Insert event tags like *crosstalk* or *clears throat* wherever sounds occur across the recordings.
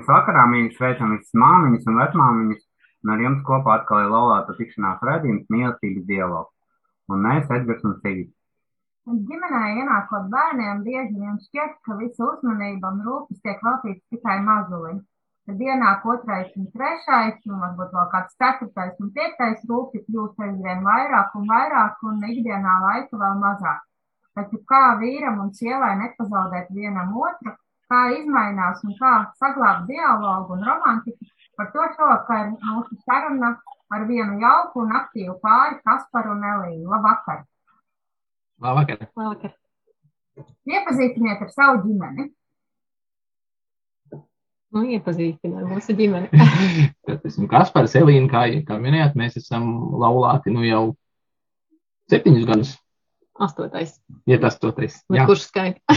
Dienas vakarā mēs sveicam visas māmiņas un vecmāmiņas, un ar jums kopā atkal ir laulāta tikšanās redzījums mīlestības dialogs. Un mēs, Edgars un Sigits. Ģimenē ienākot bērniem, bieži vien šķiet, ka visa uzmanība un rūpes tiek veltīts tikai mazulim. Tad ienāk otrais un trešais, un varbūt vēl kāds ceturtais un piektais rūpes kļūst aizvien vairāk un vairāk, un ikdienā laika vēl mazāk. Taču kā vīram un sievai nepazaudēt vienam otru, kā izmainās un kā saglabāt dialogu un romantiku, par to šovakar mūsu saruna ar vienu jauku un aktīvu pāri Kasparu un Elīnu. Labvakar! Labvakar! Labvakar. Iepazīstiniet ar savu ģimeni. Nu, iepazīstināt mūsu ģimeni. *laughs* Tad esmu Kaspars, Elīna, kā, kā minējāt, mēs esam laulāti nu jau septiņus gadus. Astotais. Iet astotais. Jā. kurš skaita?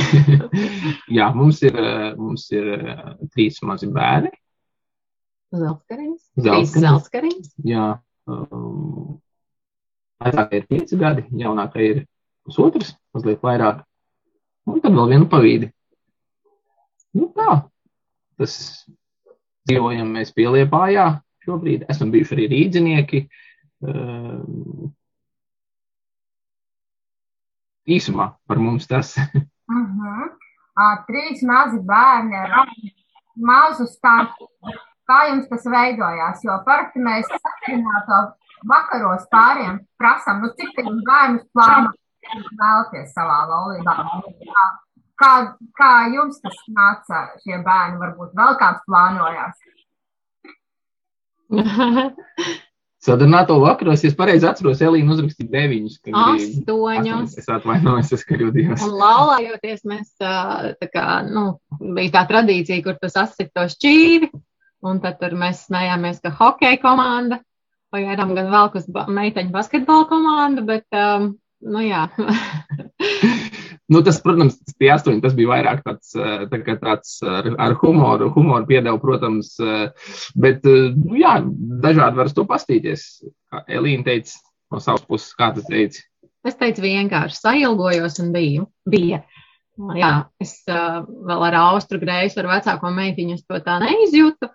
*laughs* Jā, mums ir, eh, mums ir eh, trīs mazi bērni. Zeltskariņas. Trīs zeltskariņas. Jā, um, vecākai ir pieci gadi, jaunākai ir pusotrs, mazliet vairāk. Un tad vēl vienu pavīdi. Nu tā, tas dzīvojam mēs pieliepājā šobrīd. Esam bijuši arī rīdzinieki. Um, īsumā par mums tas. Uh -huh. uh, trīs mazi bērni ar mazu startu. Kā jums tas veidojās? Jo parasti mēs sakarināto vakaros pāriem prasām, nu cik tik bērnus plānojat vēlties savā laulībā. Kā, kā, kā jums tas nāca šie bērni? Varbūt vēl kāds plānojās? *laughs* Sadarbināto vakaros, ja es pareizi atceros, Elīna uzrakstīja deviņus. Astoņus. Es atvainojos, es kļūdījos. Un laulājoties, mēs tā, kā, nu, bija tā tradīcija, kur tu sasprāst to šķīvi, un tad tur mēs smējāmies, ka hokeja komanda, pagaidām gan vēl kas meiteņu basketbola komanda, bet, um, nu jā. *laughs* Nu, tas, protams, tie astoņi, tas bija vairāk tāds, eh, tā tāds ar, ar humoru, humoru piedevu, protams, eh, bet, eh, nu, jā, dažādi var uz to pastīties. Kā Elīna teica, no savas puses, kā tu teici. Es teicu, vienkārši sailgojos un biju. Bija. Jā, es vēl ar austru grēju, ar vecāko meitiņu to tā neizjūtu,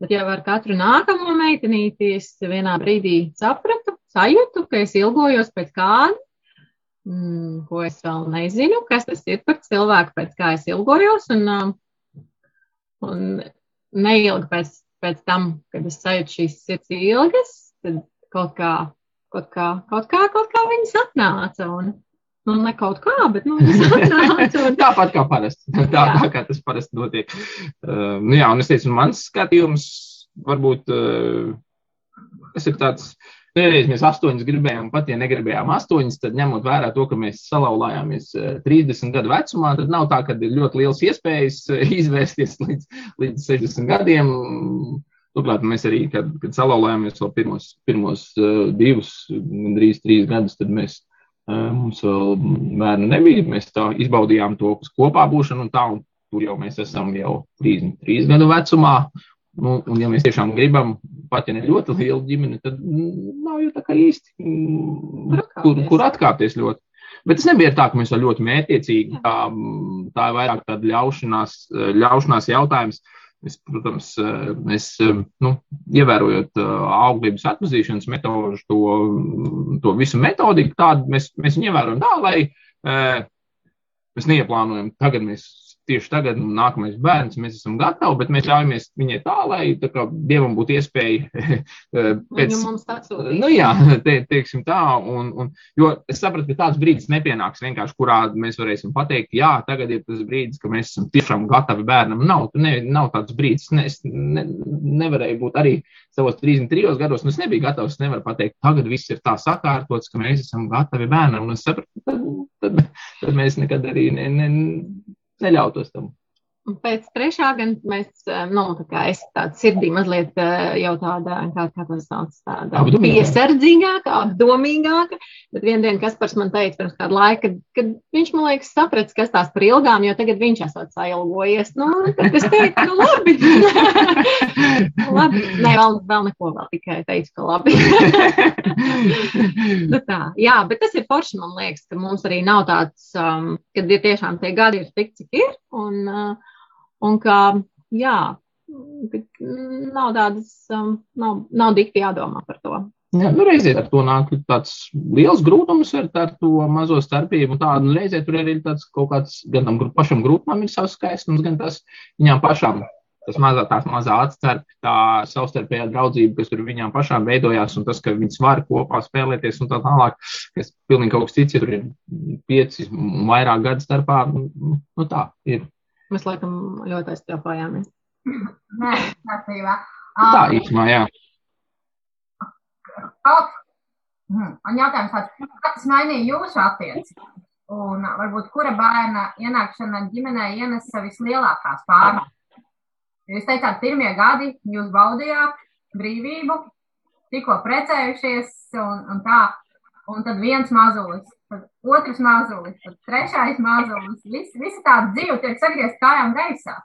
bet jau ar katru nākamo meitenīti es vienā brīdī sapratu, sajūtu, ka es ilgojos pēc kāda, mm, ko es vēl nezinu, kas tas ir par cilvēku, pēc kā es ilgojos. Un, um, un neilgi pēc, pēc tam, kad es sajūtu šīs sirds ilgas, tad kaut kā, kaut kā, kaut kā, kaut kā viņas atnāca. Un, Nu, ne kaut kā, bet nu. *laughs* Un, Tāpat kā parasti. Tā, tā kā tas parasti notiek. Uh, nu, jā, un es teicu, mans skatījums varbūt uh, tas ir tāds. Vienreiz mēs astoņus gribējām, pat ja negribējām astoņus, tad ņemot vērā to, ka mēs salauzāmies 30 gadu vecumā, tad nav tā, ka ir ļoti liels iespējas eh, *laughs* izvērsties līdz, līdz 60 gadiem. Turklāt mēs arī, kad, kad salauzāmies vēl pirmos, pirmos uh, divus, gandrīz trīs gadus, tad mēs, mums vēl bērnu nebija. Mēs tā izbaudījām to kopā būšanu un tā, un tur jau mēs esam jau 33 gadu vecumā. Nu, un, ja mēs tiešām gribam, pat ja ne ļoti lielu ģimeni, tad mm, nav jau tā kā īsti, mm, kur, kur atkāpties ļoti. Bet tas nebija tā, ka mēs esam ļoti mētiecīgi. Tā, mm, tā ir vairāk tāda ļaušanās, ļaušanās jautājums. Es, protams, eh, mēs, eh, nu, ievērojot eh, auglības atpazīšanas metožu, to, to visu metodiku, tādu mēs, mēs viņu ievērojam tā, lai eh, mēs neieplānojam, tagad mēs tieši tagad, un nākamais bērns, mēs esam gatavi, bet mēs ļaujamies viņai tā, lai tā kā dievam būtu iespēja *laughs* pēc mums atsūtīt. Nu jā, *laughs* te, teiksim tā, un, un, jo es sapratu, ka tāds brīdis nepienāks vienkārši, kurā mēs varēsim pateikt, jā, tagad ir tas brīdis, ka mēs esam tiešām gatavi bērnam. Nav, ne, nav tāds brīdis, ne, es ne, nevarēju būt arī savos 33 gados, un es nebiju gatavs, es nevaru pateikt, tagad viss ir tā sakārtots, ka mēs esam gatavi bērnam, un es sapratu, tad, tad, tad mēs nekad arī ne, ne, neļautos tam. Pēc trešā gan mēs, eh, nu, tā kā es tāda sirdī mazliet eh, jau tāda, kā, kā to sauc, tāda piesardzīgāka, apdomīgāka, bet vien dien Kaspars man teica pirms kāda laika, kad, kad viņš, man liekas, saprats, kas tās par ilgām, jo tagad viņš esot sailgojies. Nu, tad es teicu, nu labi. *laughs* labi. Nē, vēl, vēl neko, vēl tikai teicu, ka labi. *laughs* nu, tā, jā, bet tas ir forši, man liekas, ka mums arī nav tāds, um, kad ir tiešām tie gadi ir tik, cik ir. Un, uh, Un ka, jā, nav tādas, um, nav, nav dikti jādomā par to. Jā, nu reizē ar to nāk tāds liels grūtums ar, ar to mazo starpību. Tā, nu, reizē tur arī ir tāds kaut kāds, gan tam pašam grūtumam ir savs skaistums, gan tas viņām pašām. Tas mazā, tās mazā atstarp, tā savstarpējā draudzība, kas tur viņām pašām veidojās, un tas, ka viņas var kopā spēlēties un tā tālāk, kas pilnīgi kaut kas cits, ja tur ir pieci un vairāk gadu starpā, nu tā ir. Mēs laikam ļoti aizstrāpājāmies. Nē, kārtībā. Tā īstenībā, jā. Kaut, hmm, un jautājums tāds, kā tas mainīja jūsu attiecību? Un varbūt kura bērna ienākšana ģimenē ienesa vislielākās pārmaiņas? Jūs teicāt, pirmie gadi jūs baudījāt brīvību, tikko precējušies un, un tā, un tad viens mazulis tad otrs mazulis, tad trešais mazulis. Viss, visa tā dzīve tiek sagriezt kājām gaisā.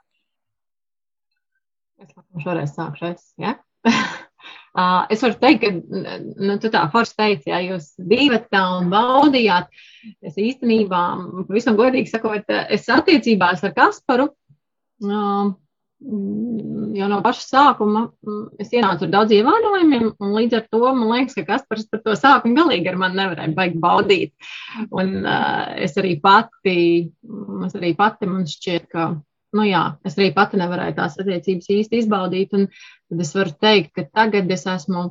Es laikam šoreiz sākšu es, ja? *laughs* es varu teikt, ka, nu, tu tā forši teici, ja jūs bijat tā un baudījāt. Es īstenībā, pavisam godīgi sakot, es attiecībās ar Kasparu, uh, jau no paša sākuma mm, es ienācu ar daudz ievērojumiem, un līdz ar to man liekas, ka Kaspars par to sākumu galīgi ar mani nevarēja baigt baudīt. Un uh, es arī pati, mm, es arī pati man šķiet, ka, nu jā, es arī pati nevarēju tās attiecības īsti izbaudīt, tad es varu teikt, ka tagad es esmu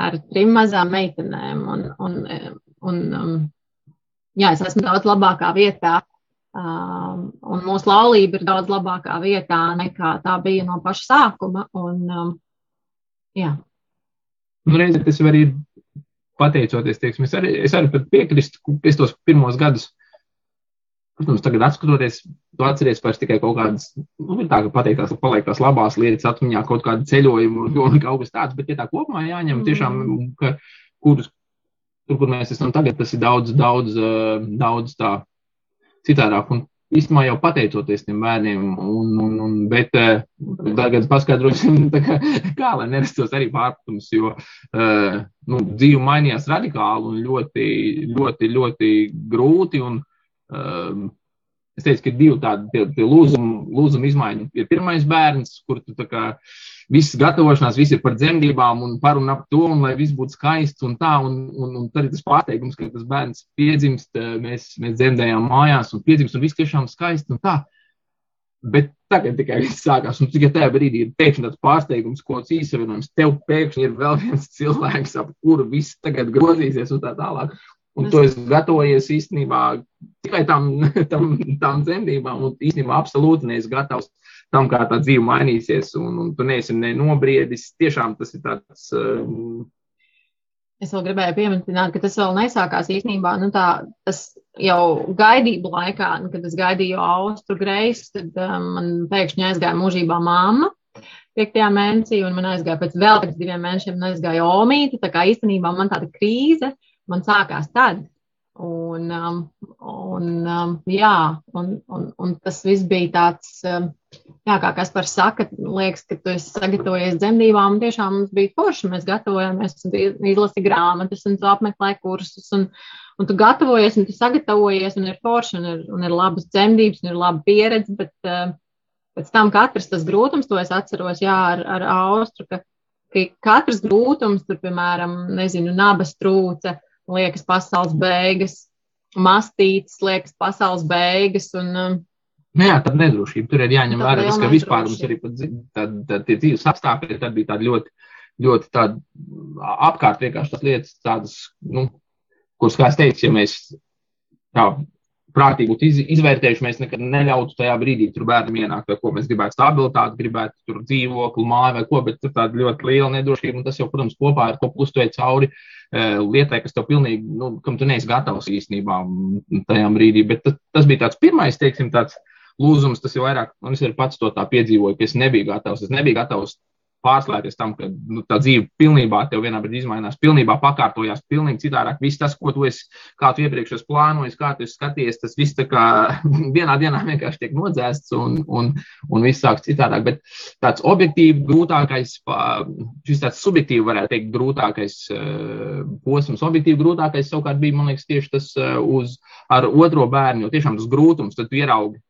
ar trim mazām meitenēm, un, un, un um, jā, es esmu daudz labākā vietā Um, un mūsu laulība ir daudz labākā vietā nekā tā bija no paša sākuma. Un, um, jā. Nu, reizē tas arī pateicoties, teiksim, es arī, es arī piekrīstu, ka es tos pirmos gadus, protams, tagad atskatoties, tu atceries vairs tikai kaut kādas, nu, tā, ka pateiktās, paliek tās labās lietas atmiņā, kaut kādu ceļojumu un, un kaut kas tāds, bet, ja tā kopumā jāņem, tiešām, ka, kurus, tur, kur mēs esam tagad, tas ir daudz, daudz, daudz tā citādāk. Un īstenībā jau pateicoties tiem bērniem, un, un, un, bet uh, tagad paskaidrosim, *laughs* kā, kā lai nerastos arī pārpratums, jo uh, nu, dzīve mainījās radikāli un ļoti, ļoti, ļoti grūti. Un, uh, Es teicu, ka divi tādi lūzumi, lūzumi izmaiņu. Ir pirmais bērns, kur tu tā kā viss gatavošanās, viss ir par dzemdībām un par un ap to, un lai viss būtu skaists un tā. Un, un, un tad ir tas pārsteigums, ka tas bērns piedzimst, eh, mēs, mēs dzemdējām mājās un piedzimst, un viss tiešām skaisti un tā. Bet tagad tikai viss sākās, un tikai tajā brīdī ir pēkšņi tāds pārsteigums, ko īsavinājums. Tev pēkšņi ir vēl viens *laughs* cilvēks, ap kuru viss tagad grozīsies un tā tālāk. Un to es gatavojos īstenībā tikai tam, *laughs* tam, tam dzemdībām, un īstenībā absolūti neesmu gatavs tam, kā tā dzīve mainīsies, un, un tu neesi ne nobriedis. Tiešām tas ir tāds. Um, Es vēl gribēju pieminēt, ka tas vēl nesākās īstenībā. Nu, tā, tas jau gaidību laikā, nu, kad es gaidīju austru greisu, tad um, man pēkšņi aizgāja mūžībā mamma. Piektajā mēnesī, un man aizgāja pēc vēl pēc diviem mēnešiem, aizgāja omīte. Tā kā īstenībā man tāda krīze man sākās tad. Un, um, un, um, jā, un, un, un tas viss bija tāds, um, jā, kā kas par saka, liekas, ka tu esi sagatavojies dzemdībām, un tiešām mums bija forši, mēs gatavojamies, un izlasi grāmatas, un tu apmeklē kursus, un, un tu gatavojies, un tu sagatavojies, un ir forši, un ir, un ir labas dzemdības, un ir laba pieredze, bet pēc tam katrs tas grūtums, to es atceros, jā, ar, ar Austru, ka, ka katrs grūtums, tur, piemēram, nezinu, nabas trūce, liekas pasaules beigas, mastītas, liekas pasaules beigas. Un, um, Nu jā, tad nedrošība. Tur ir jāņem vērā tas, ka vispār mums arī pat tad, tad tie dzīves apstākļi tad bija tādi ļoti, ļoti tādi apkārt vienkārši tas lietas tādas, nu, kuras, kā es teicu, ja mēs tā prātīgi būtu iz, izvērtējuši, mēs nekad neļautu tajā brīdī tur bērnam ienākt, vai ko. Mēs gribētu stabilitāti, gribētu tur dzīvokli, māju vai ko, bet tur tāda ļoti liela nedrošība, un tas jau, protams, kopā ar to pustuvēju cauri eh, lietai, kas tev pilnīgi, nu, kam tu neesi gatavs īstenībā tajā brīdī, bet tas, tas bija tāds pirmais, teiksim, tāds lūzums, tas ir vairāk, un es arī pats to tā piedzīvoju, ka es nebiju gatavs, es nebiju gatavs pārslēgties tam, ka nu, tā dzīve pilnībā tev vienā brīdī izmainās, pilnībā pakārtojās, pilnīgi citādāk. Viss tas, ko tu esi, kā tu iepriekš esi plānojis, kā tu esi skaties, tas viss tā kā *laughs* vienā dienā vienkārši tiek nodzēsts un, un, un viss sāks citādāk. Bet tāds objektīvi grūtākais, šis tāds subjektīvi varētu teikt grūtākais eh, posms, objektīvi grūtākais savukārt bija, man liekas, tieši tas eh, uz ar otro bērnu, jo tiešām tas grūtums, tad tu ieraugi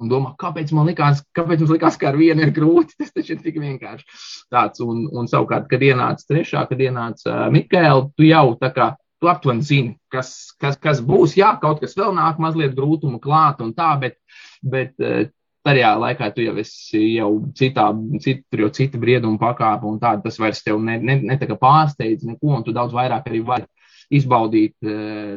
un domā, kāpēc man likās, kāpēc mums likās, ka ar vienu ir grūti. *laughs* Tas taču ir tik vienkārši. Tāds, un, un savukārt, kad ienāca trešā, kad ienāca uh, Mikēla, tu jau tā kā. Tu aptuveni zini, kas, kas, kas būs. Jā, kaut kas vēl nāk, mazliet grūtumu klāt un tā, bet, bet uh, tajā laikā tu jau esi jau citā, cit, tur jau cita brieduma pakāpe un tāda. Tas vairs tev ne, ne, ne tā kā pārsteidz neko, un tu daudz vairāk arī vari izbaudīt, eh,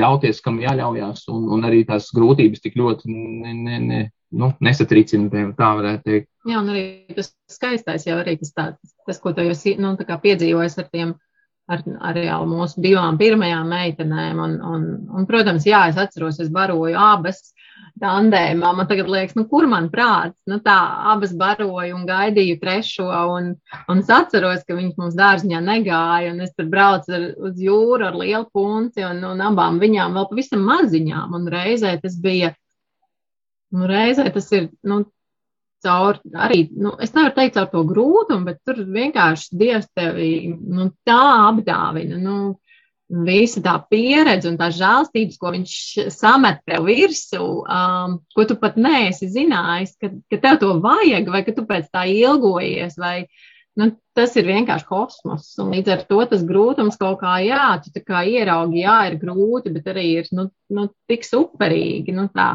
ļauties, kam jāļaujās, un, un arī tās grūtības tik ļoti ne, ne, ne, nu, nesatricina, tā varētu teikt. Jā, un arī tas skaistais jau arī tas, tāds, tas ko tu jau nu, tā kā piedzīvojis ar tiem, ar, ar jau mūsu divām pirmajām meitenēm. Un, un, un, protams, jā, es atceros, es baroju abas tandēmā. Man tagad liekas, nu, kur man prāts? Nu, tā abas baroju un gaidīju trešo, un, un es atceros, ka viņas mums dārziņā negāja, es tur braucu ar, uz jūru ar lielu punci, un, un abām viņām vēl pavisam maziņām, un reizē tas bija, nu, reizē tas ir, nu, caur arī, nu, es nevaru teikt caur to grūtumu, bet tur vienkārši Dievs tevi, nu, tā apdāvina, nu, visa tā pieredze un tā žēlstības, ko viņš samet tev virsū, um, ko tu pat neesi zinājis, ka, ka tev to vajag, vai ka tu pēc tā ilgojies, vai nu, tas ir vienkārši kosmos. Un līdz ar to tas grūtums kaut kā, jā, tu tā kā ieraugi, jā, ir grūti, bet arī ir, nu, nu tik superīgi, nu tā.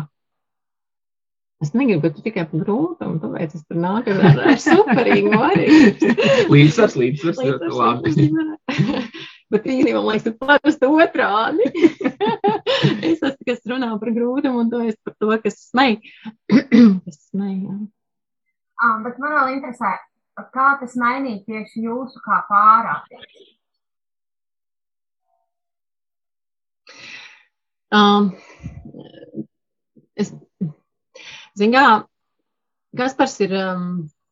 Es negribu, ka tu tikai par grūtumu, tāpēc es tur nāku ar, ar superīgu arī. *laughs* Līdzsvars, līdzsvars, ļoti labi. Bet īstenībā man liekas, tas parasti otrādi. *laughs* es esmu, kas runā par grūtumu, un tu esi par to, kas smēj. kas smēj, jā. Um, bet man vēl interesē, kā tas mainīja tieši jūsu kā pārā. Um, es, zin kā, Kaspars ir um,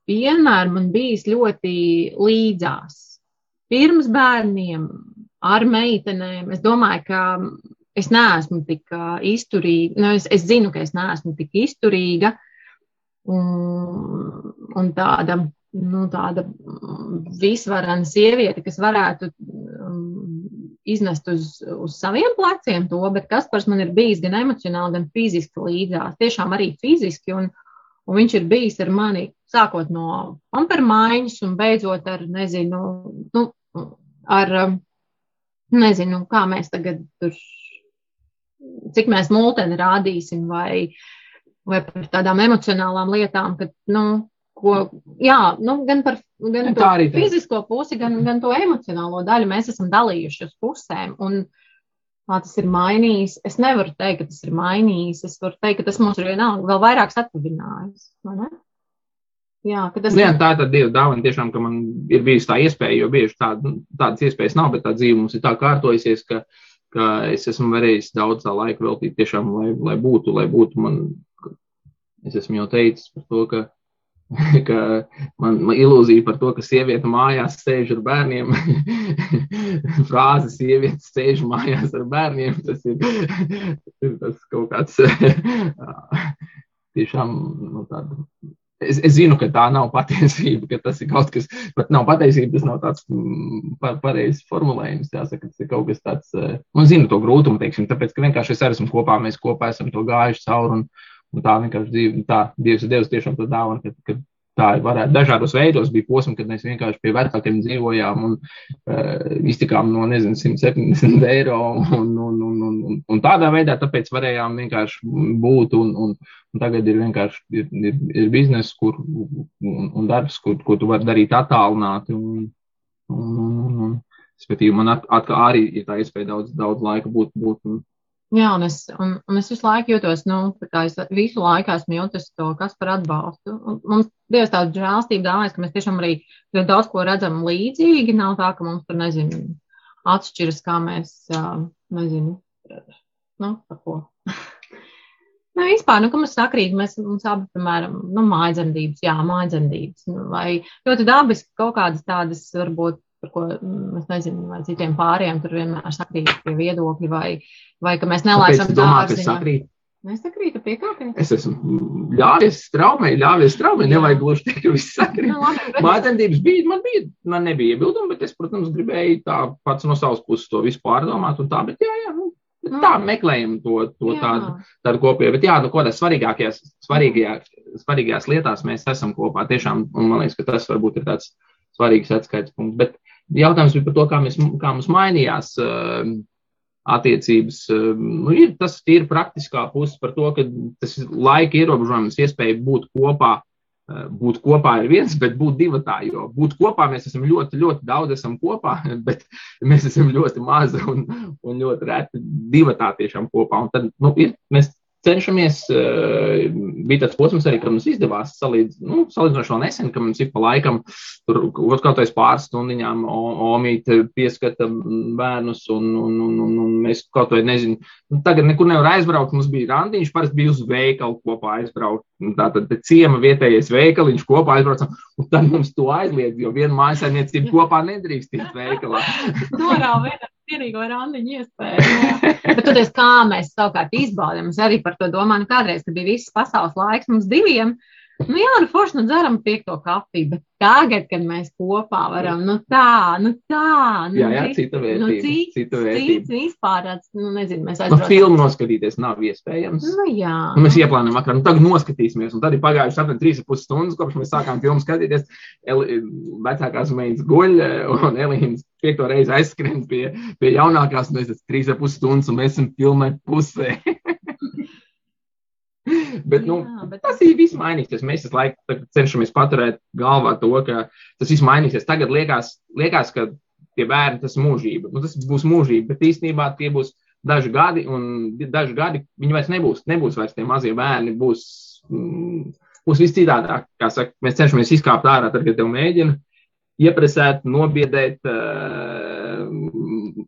vienmēr man bijis ļoti līdzās. Pirms bērniem, ar meitenēm, es domāju, ka es neesmu tik uh, izturīga. Nu, es, es zinu, ka es neesmu tik izturīga un, un tāda, nu, tāda visvarana sieviete, kas varētu iznest uz, uz saviem pleciem to, bet Kaspars man ir bijis gan emocionāli, gan fiziski līdzās. Tiešām arī fiziski. Un, Un viņš ir bijis ar mani sākot no pampermaiņas un beidzot ar, nezinu, nu, ar, nezinu, kā mēs tagad tur, cik mēs multeni rādīsim vai, vai par tādām emocionālām lietām, ka, nu, ko, jā, nu, gan par gan Nu, tā arī tā. fizisko pusi, gan, gan to emocionālo daļu mēs esam dalījuši uz pusēm. Un, Kā tas ir mainījis? Es nevaru teikt, ka tas ir mainījis. Es varu teikt, ka tas mums ir vienalga vēl vairāk satuvinājis. vai ne? Jā, tas Nu, jā, tā ir tā dieva dāvana, tiešām, ka man ir bijusi tā iespēja, jo bieži tā, nu, tādas iespējas nav, bet tā dzīve mums ir tā kārtojusies, ka, ka es esmu varējis daudz tā laika veltīt tiešām, lai, lai būtu, lai būtu man, es esmu jau teicis par to, ka, *laughs* ka man, man ilūzija par to, ka sieviete mājās sēž ar bērniem, *laughs* frāze sieviete sēž mājās ar bērniem, tas ir, ir *laughs* tas kaut kāds tiešām, nu, tāda es, es zinu, ka tā nav patiesība, ka tas ir kaut kas, bet nav patiesība, tas nav tāds mm, pa- pareizs formulējums. Jāsaka, tas ir kaut kas tāds, eh, man zinu to grūtumu, teiksim, tāpēc, ka vienkārši es arī esmu kopā, mēs kopā esam to gājuši cauri un, un tā vienkārši dzīve, tā Dievs ir Dievs tiešām to dāvana, ka, ka tā ir varētu dažādos veidos bija posmi, kad mēs vienkārši pie vecākiem dzīvojām un uh, iztikām no, nezinu, 170 eiro un, un, un, un un, un tādā veidā tāpēc varējām vienkārši būt, un, un, un tagad ir vienkārši ir, ir, ir bizness, kur, un, un darbs, kur, ko tu vari darīt attālināti, un, un, un, un respektīvi man atkal arī ir tā iespēja daudz, daudz laika būt, būt un, Jā, un es, un, un es visu laiku jūtos, nu, tā es visu laiku esmu jūtis to, kas par atbalstu. Un mums Dievs tādu žēlstību dāvājas, ka mēs tiešām arī daudz ko redzam līdzīgi. Nav tā, ka mums tur, nezinu, atšķiras, kā mēs, nezinu, nu, par ko. *laughs* Nu, vispār, nu, ka mums sakrīt, mēs, mums abi, piemēram, nu, mājdzemdības, jā, mājdzemdības, nu, vai ļoti dabiski kaut kādas tādas, varbūt, par ko mm, es nezinu, vai citiem pāriem tur vienmēr sakrīt pie viedokļi, vai, vai ka mēs nelaisam dārziņā. Nesakrītu piekāpties. Es esmu ļāvies straumē, ļāvies straumē, nevajag gluži teikt, ka viss sakrīt. Nu, Mācendības bija, man bija, man nebija iebildumi, bet es, protams, gribēju tā pats no savas puses to visu pārdomāt un tā, bet jā, jā, nu, tā mm. meklējam to, to jā. tādu, tādu kopēju. Bet jā, nu, ko tas svarīgākajās, svarīgajās, svarīgajās lietās mēs esam kopā tiešām, un man liekas, ka tas varbūt ir tāds svarīgs atskaits punkts. Bet jautājums bija par to, kā, mēs, kā mums mainījās uh, attiecības. Uh, nu, ir, tas ir praktiskā puse par to, ka tas laika ierobežojums, iespēja būt kopā. Uh, būt kopā ir viens, bet būt divi tā, jo būt kopā mēs esam ļoti, ļoti daudz esam kopā, *laughs* bet mēs esam ļoti mazi un, un ļoti reti divi tā tiešām kopā. Un tad, nu, ir, mēs cenšamies, eh, bija tāds posms arī, ka mums izdevās salīdz, nu, salīdzinoši vēl nesen, ka mums ik pa laikam, tur kaut kādreiz pāris stundiņām omīt pieskata bērnus un, un, un, un, un mēs kaut vai nezinu, nu, tagad nekur nevar aizbraukt, mums bija randiņš, parasti bija uz veikalu kopā aizbraukt, tātad ciema vietējais veikaliņš kopā aizbraucam, un tad mums to aizliedz, jo viena mājasaimniecība kopā nedrīkst iet veikalā. Norāv, vienīgo randiņu iespēju. Bet toties, kā mēs savukārt izbaudām, es arī par to domāju, nu, kādreiz, kad bija viss pasaules laiks mums diviem, nu jā, nu forši, nu dzeram piekto kafiju, bet tagad, kad mēs kopā varam, nu tā, nu tā. Nu, jā, jā, cita nu, vērtība. Nu, cits, cita vērtība. Cits vispār, nu nezinu, mēs aizbraucam. Nu, filmu noskatīties nav iespējams. Nu jā. Nu, mēs ieplānojam vakarā, nu tagad noskatīsimies, un tad ir pagājuši apmēram 3,5 stundas, kopš mēs sākām filmu skatīties. Eli, vecākās meitas guļ, un Elīnas piekto reizi aizskrien pie, pie jaunākās, un mēs esam 3,5 stundas, un mēs esam filmē pusē. *laughs* *laughs* bet, nu, Jā, bet... tas ir viss mainīsies. Mēs visu laiku cenšamies paturēt galvā to, ka tas viss mainīsies. Tagad liekas, liekas ka tie bērni tas mūžība. Nu, tas būs mūžība, bet īstenībā tie būs daži gadi, un daži gadi viņi vairs nebūs. Nebūs vairs tie mazie bērni. Būs, mm, būs viss citādāk. Kā saka, mēs cenšamies izkāpt ārā, tad, kad tev mēģina iepresēt, nobiedēt uh,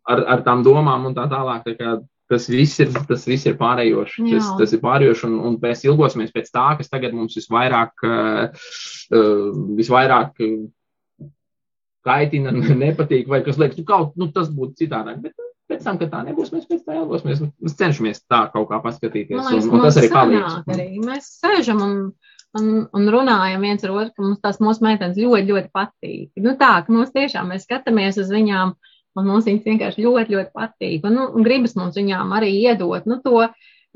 ar, ar tām domām un tā tālāk. Tā kā, tas viss ir, tas viss ir pārējoši. Jā. Tas, tas ir pārējoši, un, un mēs ilgosimies pēc tā, kas tagad mums visvairāk, uh, visvairāk kaitina, *laughs* nepatīk, vai kas liekas, nu, kaut, nu, tas būtu citādāk. Bet, Pēc tam, kad tā nebūs, mēs pēc tam ilgosimies. Mēs cenšamies tā kaut kā paskatīties. Liekas, un, un tas arī palīdz. Arī. Mēs sēžam un, un, un runājam viens ar otru, ka mums tās mūsu meitenes ļoti, ļoti patīk. Nu tā, ka mums tiešām mēs skatāmies uz viņām. Uh, un mums viņas vienkārši ļoti, ļoti patīk. Un, nu, un gribas mums viņām arī iedot nu, to.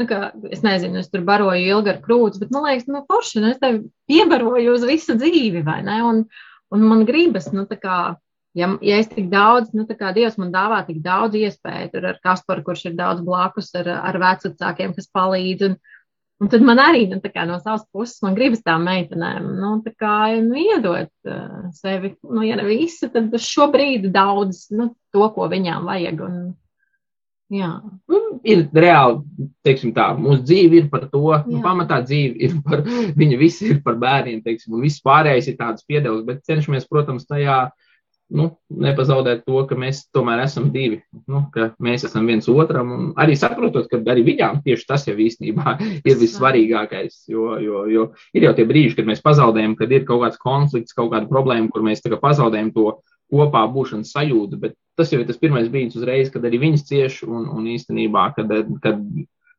Nu, ka, es nezinu, es tur baroju ilgi ar krūtis, bet man liekas, nu, forši, nu, es tevi piebaroju uz visu dzīvi, vai ne? Un, un man gribas, nu, tā kā, ja, ja es tik daudz, nu, tā kā Dievs man dāvā tik daudz iespēju, tur ar Kasparu, kurš ir daudz blakus, ar, ar vecākiem, kas palīdz, un, Un tad man arī nu, no savas puses man gribas tā meitenēm nu, tā kā, nu, iedot uh, sevi, nu, ja ne visu, tad šobrīd daudz nu, to, ko viņām vajag. Un, jā. Nu, ir reāli, teiksim tā, mūsu dzīve ir par to, nu, pamatā dzīve ir par, *laughs* viņa visi ir par bērniem, teiksim, un viss pārējais ir tāds piedevs, bet cenšamies, protams, tajā nu, nepazaudēt to, ka mēs tomēr esam divi, nu, ka mēs esam viens otram. Arī saprotot, ka arī viņām tieši tas jau īstenībā *laughs* ir vissvarīgākais. Jo, jo, jo ir jau tie brīži, kad mēs pazaudējam, kad ir kaut kāds konflikts, kaut kāda problēma, kur mēs pazaudējam to kopā būšanas sajūtu. Bet tas jau ir tas pirmais brīdis uzreiz, kad arī viņas cieš un, un īstenībā, kad, kad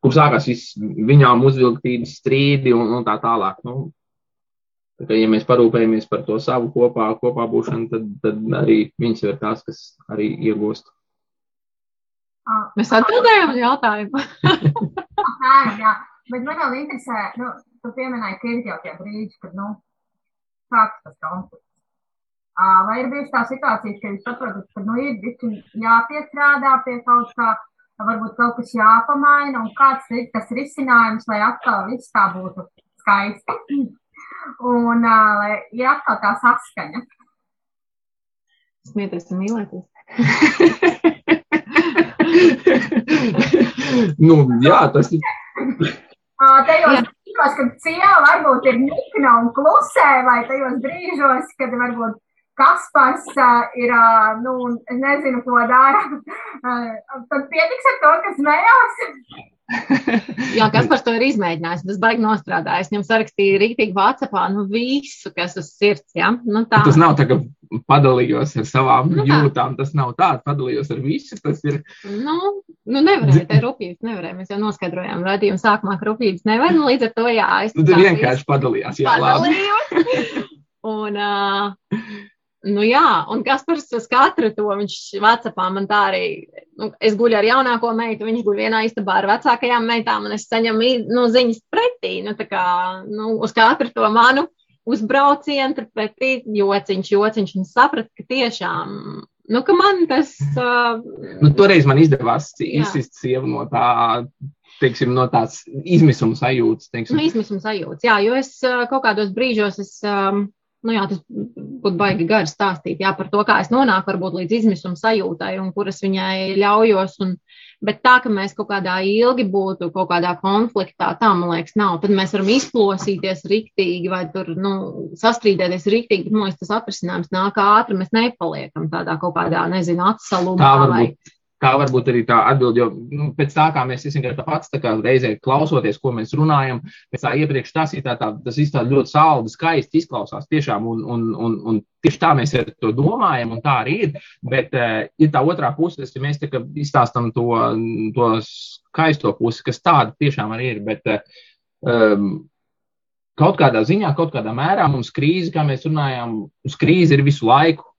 kur sākās viss viņām uzvilktības strīdi un, un tā tālāk. Nu, Ka, ja mēs parūpējamies par to savu kopā, kopā būšanu, tad, tad arī viņas ir tās, kas arī iegūst. Mēs atbildējām uz jautājumu. *laughs* jā, jā, bet man vēl interesē, nu, tu pieminēji, ka ir jau tie brīži, kad, nu, sāks tas konflikts. Vai ir bijusi tā situācija, ka jūs saprotat, ka, nu, ir jāpiestrādā pie kaut kā, varbūt kaut kas jāpamaina, un kāds ir tas risinājums, lai atkal viss tā būtu skaisti, un uh, lai ir atkal tā saskaņa. Smieties un mīlēties. *laughs* nu, jā, tas ir. Tajos brīžos, kad sieva varbūt ir nikna un klusē, vai tajos brīžos, kad varbūt Kaspars uh, ir, uh, nu, nezinu, ko dara, uh, tad pietiks ar to, kas smējās. *laughs* Jā, kas par to ir izmēģinājis? Tas baigi nostrādājis. Viņam sarakstīja rītīgi Vācijā, nu visu, kas uz sirds. Ja? Nu, tā. Tas nav tā, ka padalījos ar savām nu, jūtām. Tas nav tā, padalījos ar visu. Tas ir. Nu, nu nevarēja, tā ir rūpības. Nevarēja. Mēs jau noskaidrojām, radījuma sākumā, ka rūpības nevar. Nu, līdz ar to jā, es. Nu, tu vienkārši padalījās. Jā, labi. *laughs* Un, uh, Nu, jā, un Kaspars uz katru to viņš Vācijā man tā arī. Nu, es guļu ar jaunāko meitu, viņš guļ vienā istabā ar vecākajām meitām, un es saņemu nu, ziņas pretī. Nu, kā, nu, uz katru to manu uzbraucienu, pretī jociņš, jociņš, un sapratu, ka tiešām. Nu, ka man tas. Uh, nu, toreiz man izdevās izsist sievu no tā teiksim, no tās izmisuma sajūtas. Teiksim. Nu, izmisuma sajūtas, jā, jo es kaut kādos brīžos es, um, nu jā, tas būtu baigi gari stāstīt jā, par to, kā es nonāku varbūt līdz izmisuma sajūtai un kuras viņai ļaujos. Un, bet tā, ka mēs kaut kādā ilgi būtu, kaut kādā konfliktā, tā man liekas, nav. Tad mēs varam izplosīties riktīgi vai tur, nu, sastrīdēties riktīgi, man liekas, tas atrisinājums nāk ātri, mēs nepaliekam tādā kaut kādā, nezinu, atsalumā. Tā varbūt. Vai kā varbūt arī tā atbild, jo nu, pēc tā, kā mēs esam pats, tā reizē klausoties, ko mēs runājam, pēc tā iepriekš tas ir tā, tā tas izstāsta ļoti saldi, skaisti izklausās tiešām, un, un, un, un tieši tā mēs to domājam, un tā arī ir, bet uh, ir tā otrā puse, tas, ja mēs tā izstāstam to, to skaisto pusi, kas tāda tiešām arī ir, bet um, kaut kādā ziņā, kaut kādā mērā mums krīze, kā mēs runājām, uz krīzi ir visu laiku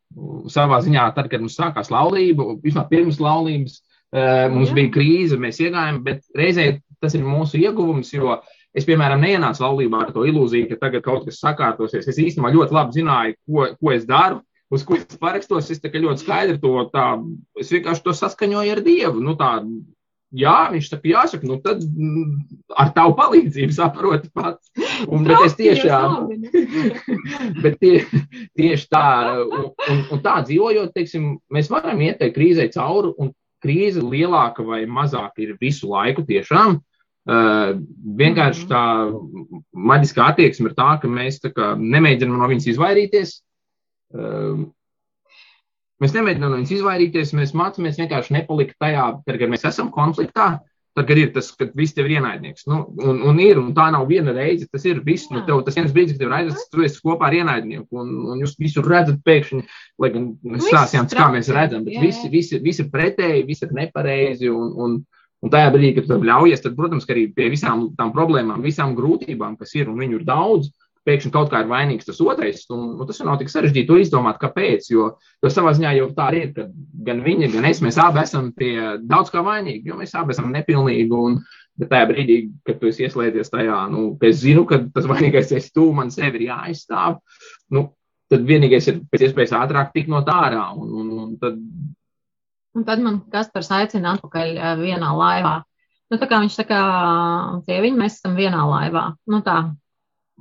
savā ziņā, tad, kad mums sākās laulība, vismaz pirms laulības, eh, mums Jā. bija krīze, mēs iegājām, bet reizē tas ir mūsu ieguvums, jo es, piemēram, neienācu laulībā ar to ilūziju, ka tagad kaut kas sakārtosies. Es īstenībā ļoti labi zināju, ko, ko es daru. Uz ko es parakstos, es ļoti skaidri to tā, es vienkārši to saskaņoju ar Dievu. Nu, tā, Jā, viņš saka, jāsaka, nu tad mm, ar tavu palīdzību saproti pats. Un, bet es tiešām, *laughs* *laughs* bet tie, tieši tā, un, un, un tā dzīvojot, teiksim, mēs varam iet tai krīzē cauri, un krīze lielāka vai mazāka ir visu laiku tiešām. Uh, vienkārši tā maģiskā attieksme ir tā, ka mēs tā kā nemēģinām no viņas izvairīties. Uh, Mēs nemēģinām no viņas izvairīties, mēs mācāmies vienkārši nepalikt tajā, tad, kad mēs esam konfliktā. Tad, kad ir tas, kad viss tev ir ienaidnieks. Nu, un, un ir, un tā nav viena reize, tas ir viss. Nu, tev, tas viens brīdis, kad tev ir aizsācis, tu esi kopā ar ienaidnieku, un, un jūs visur redzat pēkšņi, lai gan mēs stāstījām, kā mēs redzam, bet visi, visi, visi ir pretēji, visi ir nepareizi, un, un, un tajā brīdī, kad tu ļaujies, tad, protams, arī pie visām tām problēmām, visām grūtībām, kas ir, un viņu ir daudz, pēkšņi kaut kā ir vainīgs tas otrais. Un, un tas nav tik sarežģīti to izdomāt, kāpēc. Jo, jo savā ziņā jau tā ir, ka gan viņa, gan es, mēs abi esam pie daudz kā vainīgi, jo mēs abi esam nepilnīgi. Un, bet tajā brīdī, kad tu ieslēdzies tajā, nu, es zinu, ka tas vainīgais esi tu, man sevi ir jāaizstāv. Nu, tad vienīgais ir pēc iespējas ātrāk tikt no tā ārā. Un, un, un tad... un tad man Kaspars aicina atpakaļ vienā laivā. Nu, tā kā viņš saka, sieviņ, mēs esam vienā laivā. Nu, tā,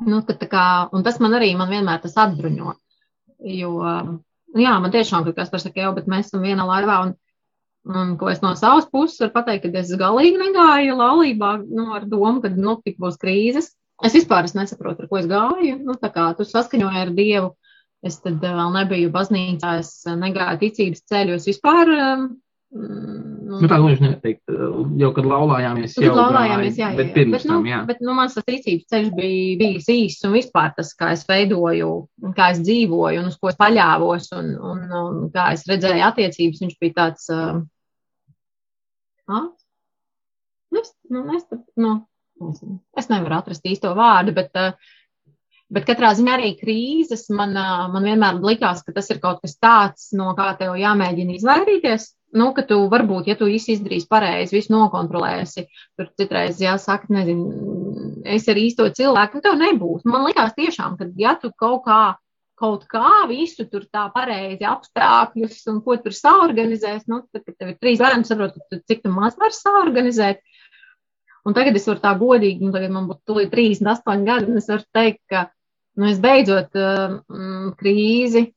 Nu, kā, un tas man arī man vienmēr tas atbruņo. Jo, nu jā, man tiešām, ka kas par saka, jau, bet mēs esam vienā laivā. Un, un ko es no savas puses varu pateikt, ka es galīgi negāju laulībā nu, ar domu, ka nu, tik būs krīzes. Es vispār es nesaprotu, ar ko es gāju. Nu, tā kā tu saskaņoji ar Dievu, es tad vēl nebiju baznīcā, es negāju ticības ceļu, es vispār Mm, nu, tā gluži neteikt, jau kad laulājāmies, jau laulājāmies, jā, jā, jā. bet pirms bet, nu, tam, jā. Bet, nu, mans tas ticības ceļš bija bijis īsts un vispār tas, kā es veidoju, kā es dzīvoju un uz ko es paļāvos un, un, un kā es redzēju attiecības, viņš bija tāds, uh, ah, es, nu, es, nu, es nevaru atrast īsto vārdu, bet uh, Bet katrā ziņā arī krīzes man, man vienmēr likās, ka tas ir kaut kas tāds, no kā tev jāmēģina izvairīties. Nu, ka tu varbūt, ja tu visu izdarīsi pareizi, visu nokontrolēsi, tur citreiz jāsaka, nezinu, es ar īsto cilvēku, nu tev nebūs. Man likās tiešām, ka ja tu kaut kā, kaut kā visu tur tā pareizi apstākļus un ko tur saorganizēs. Nu, tad, kad tev ir trīs bērni, saprot, cik tu maz vari saorganizēt. Un tagad es varu tā godīgi, nu, tagad man būtu tūlīt 38 gadi, un es varu teikt, ka nu, es beidzot um, krīzi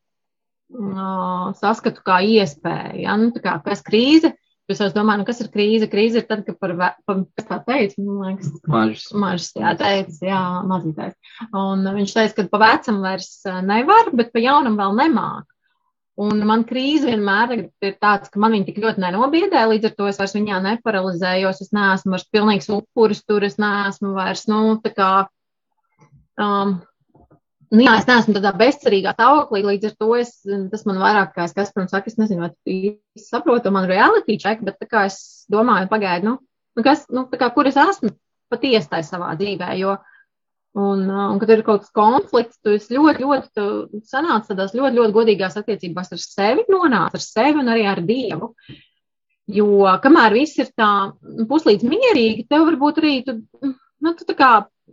saskatu kā iespēju. Ja? Nu, kā, kas krīze? Es domāju, nu, kas ir krīze? Krīze ir tad, kad par, par kas tā teica, man liekas, mažs. Mažs, jā, teica, jā, mazītais. Un viņš teica, ka pa vecam vairs nevar, bet pa jaunam vēl nemāk. Un man krīze vienmēr ir tāds, ka man viņa tik ļoti nenobiedē, līdz ar to es vairs viņā neparalizējos, es neesmu vairs pilnīgs upuris tur, es neesmu vairs, nu, tā kā, um, Nu, jā, es neesmu tādā bezcerīgā stāvoklī, līdz ar to es, tas man vairāk, kā es, kas, protams, saka, es nezinu, vai tu saprotu man reality check, bet tā kā es domāju, pagaidu, nu, nu, kas, nu, tā kā, kur es esmu patiesi tajā savā dzīvē, jo, un, un kad ir kaut kāds konflikts, tu esi ļoti, ļoti, tu sanāc tādās ļoti, ļoti godīgās attiecībās ar sevi, nonāc ar sevi un arī ar Dievu. Jo, kamēr viss ir tā puslīdz mierīgi, tev varbūt arī, tu, nu, tu tā kā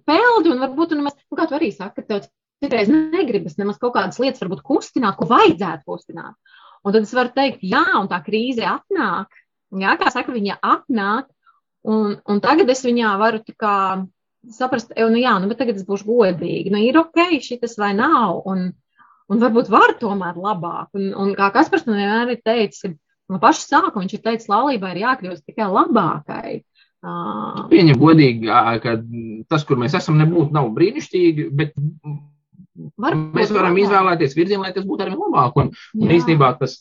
peldi un varbūt tu nemaz, nu, kā tu arī saki, ka tev citreiz negribas nemaz kaut kādas lietas, varbūt kustināt, ko vajadzētu kustināt. Un tad es varu teikt, jā, un tā krīze atnāk. Jā, kā saka, viņa atnāk, un, un tagad es viņā varu kā, saprast, nu jā, nu, bet tagad es būšu godīga. Nu, ir ok, šis vai nav, un, un varbūt var tomēr labāk. Un, un kā Kaspars man vienmēr ir teicis, ka no paša sākuma viņš ir teicis, laulībai ir jākļūst tikai labākai. Pieņem godīgi, ka tas, kur mēs esam, nebūtu nav brīnišķīgi, bet Var, mēs varam labāk. izvēlēties virzienu, lai tas būtu arī labāk. Un, un īstenībā tas,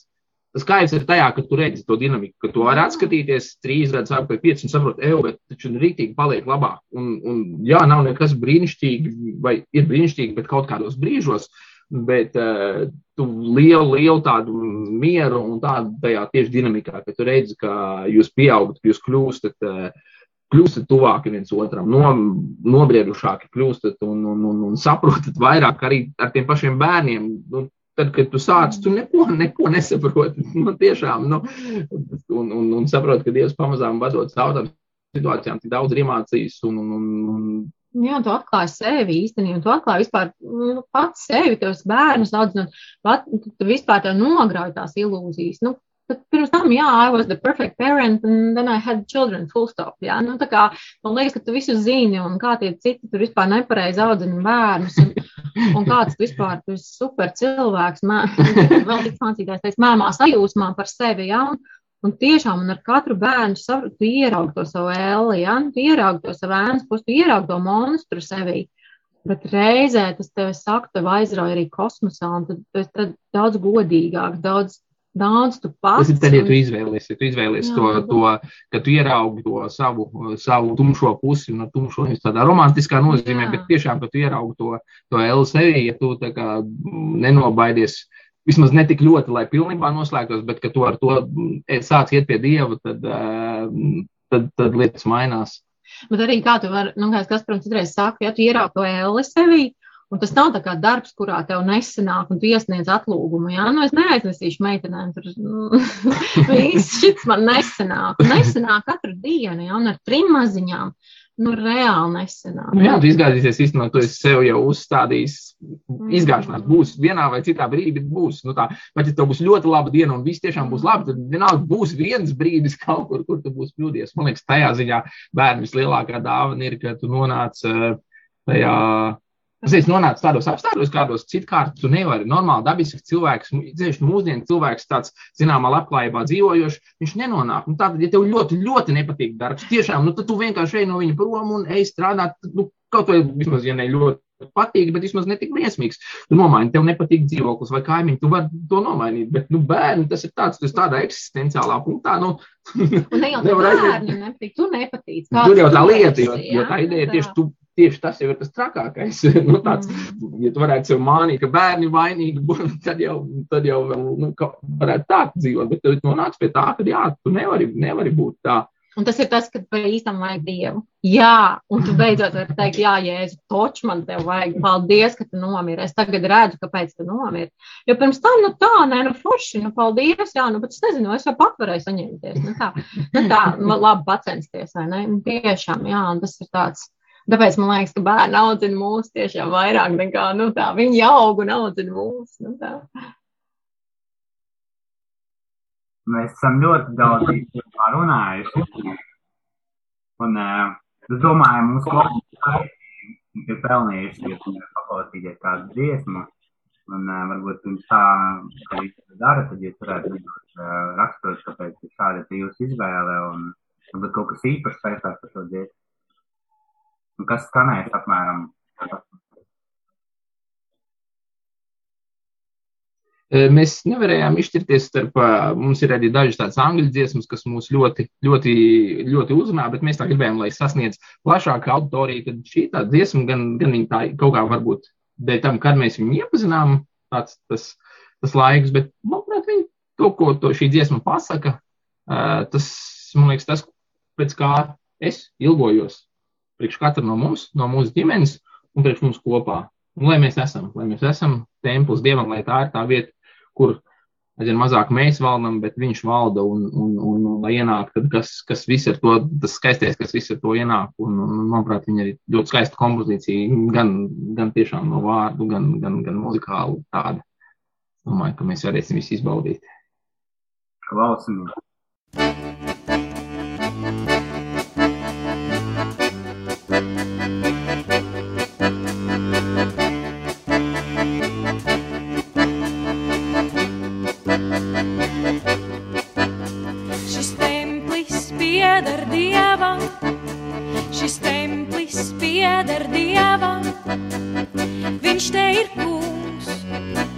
tas skaidrs ir tajā, ka tu redzi to dinamiku, ka tu vari atskatīties trīs gadus atpakaļ, piecus un saproti, ej, bet taču rītīgi paliek labāk. Un, un jā, nav nekas brīnišķīgi, vai ir brīnišķīgi, bet kaut kādos brīžos. Bet uh, tu lielu, lielu tādu mieru un tādu tajā tieši dinamikā, ka tu redzi, ka jūs pieaugat, jūs kļūstat uh, kļūstat tuvāki viens otram, no, nobriedušāki kļūstat un, un, un, un saprotat vairāk arī ar tiem pašiem bērniem. Nu, tad, kad tu sāc, tu neko, neko nesaproti. *laughs* Nu, tiešām, nu, un, un, un saproti, ka Dievs pamazām vadot caur situācijām, tik daudz iemācījis un, un, un, un Jā, tu atklāji sevi īstenībā, tu atklāji vispār nu, pats sevi, tavs bērnus daudz, un pat, tu vispār tev nograuj tās ilūzijas. Nu, Bet pirms tam, jā, I was the perfect parent, and then I had children, full stop. Jā, nu, tā kā man liekas, ka tu visu zini, un kā tie citi tur vispār nepareizi audzina bērnus, un, un kāds tu vispār tu esi super cilvēks, mē, *laughs* vēl tik mācītājs teiks, mēmā sajūsmā par sevi, jā, un, un tiešām, un ar katru bērnu savu, tu ieraugi to savu ēli, jā, tu ieraugi to savu ēnas pusi, tu ieraugi to monstru sevī. Bet reizē tas tev saka, tev aizrauja arī kosmosā, un tad tu esi daudz godīgāk, daudz Daudz tu pats. Tas ir tad, ja tu izvēlies, ja tu izvēlies jā, to, to, ka tu ieraugi to savu, savu tumšo pusi, un tumšo nevis tādā romantiskā nozīmē, jā. bet tiešām, ka tu ieraugi to, to L sevi, ja tu tā kā nenobaidies, vismaz ne tik ļoti, lai pilnībā noslēgtos, bet ka tu ar to e, sāc iet pie Dieva, tad, tad, tad lietas mainās. Bet arī kā tu vari, nu, kā es, kas, protams, citreiz saku, ja tu ieraugi to L sevi, Un tas nav tā kā darbs, kurā tev nesanāk, un tu iesniedz atlūgumu. Jā, nu es neaiznesīšu meitenēm, tur nu, *laughs* viss šis man nesanāk. Nesanāk katru dienu, jā, un ar trim maziņām. Nu, reāli nesenāk. Nu, jā, tu izgāzīsies īstenībā, tu esi sev jau uzstādījis. Mm. Izgāšanās būs vienā vai citā brīdī, būs. Nu, tā, pat ja tev būs ļoti laba diena un viss tiešām būs labi, tad vienalga būs viens brīdis kaut kur, kur tu būsi kļūdījies. Man liekas, tajā ziņā bērnu vislielākā dāvana ir, ka tu nonāc uh, tajā Tas ir nonācis tādos apstākļos, kādos citkārt tu nevari. Normāli, dabisks cilvēks, dzīves mūsdienu cilvēks, tāds zināmā labklājībā dzīvojošs, viņš nenonāk. Nu, tātad, ja tev ļoti, ļoti nepatīk darbs, tiešām, nu, tad tu vienkārši ej no viņa prom un ej strādāt, nu, kaut vai vismaz, ja ne ļoti patīk, bet vismaz netik briesmīgs. Tu nomaini, tev nepatīk dzīvoklis vai kaimiņš, tu vari to nomainīt. Bet, nu, bērni, tas ir tāds, tas tādā eksistenciālā punktā. Nu, ne jau *laughs* tā bērni nepatīk, tu nepatīk. Tur jau tā lieta, jo, jo tā ideja tieši tu tieši tas jau ir tas trakākais. *laughs* nu, tāds, mm. ja tu varētu sev mānīt, ka bērni ir vainīgi, *laughs* tad jau, tad jau nu, varētu tā dzīvot. Bet tu nonāc pie tā, ka jā, tu nevari, nevari būt tā. Un tas ir tas, ka par īstam vajag dievu. Jā, un tu beidzot vari teikt, jā, jēzu, toč man te vajag. Paldies, ka tu nomiri. Es tagad redzu, kāpēc tu nomiri. Jo pirms tam, nu tā, nē, nu forši, nu paldies, jā, nu, bet es nezinu, es jau pat varēju saņemties. Nu tā, nu tā, labi pacensties, vai ne? Tiešām, jā, un tas ir tāds Tāpēc man liekas, ka bērni audzina mūs tiešām vairāk nekā nu, tā. Viņi aug un audzina mūs. Nu, tā. Mēs esam ļoti daudz runājuši. Un uh, es domāju, mums klausītāji ir pelnījuši, ja paklausīties kādu dziesmu. Un uh, varbūt jums tā, ka jūs to darat, tad jūs varētu uh, rakstot, kāpēc šāda ir jūsu izvēle un varbūt kaut kas īpašs saistās ar to dziesmu. Kas skanēs apmēram? Mēs nevarējām izšķirties starp, mums ir arī dažas tādas angļu dziesmas, kas mūs ļoti, ļoti, ļoti uzrunā, bet mēs tā gribējām, lai sasniedz plašāku auditoriju, tad šī tā dziesma gan, gan viņa tā kaut kā varbūt dēļ tam, kad mēs viņu iepazinām, tāds tas, tas laiks, bet, manuprāt, viņi to, ko to šī dziesma pasaka, tas, man liekas, tas, pēc kā es ilgojos priekš katra no mums, no mūsu ģimenes un priekš mums kopā. Un lai mēs esam, lai mēs esam templis Dievam, lai tā ir tā vieta, kur aizvien mazāk mēs valdam, bet viņš valda un, un, un, un lai ienāk, tad kas, kas viss ir to, tas skaisties, kas viss ir to ienāk. Un, un manuprāt, viņa ir ļoti skaista kompozīcija, gan, gan tiešām no vārdu, gan, gan, gan muzikāli tāda. Domāju, ka mēs varēsim visu izbaudīt. Klausamies! Pieder dievam, viņš te ir kungs.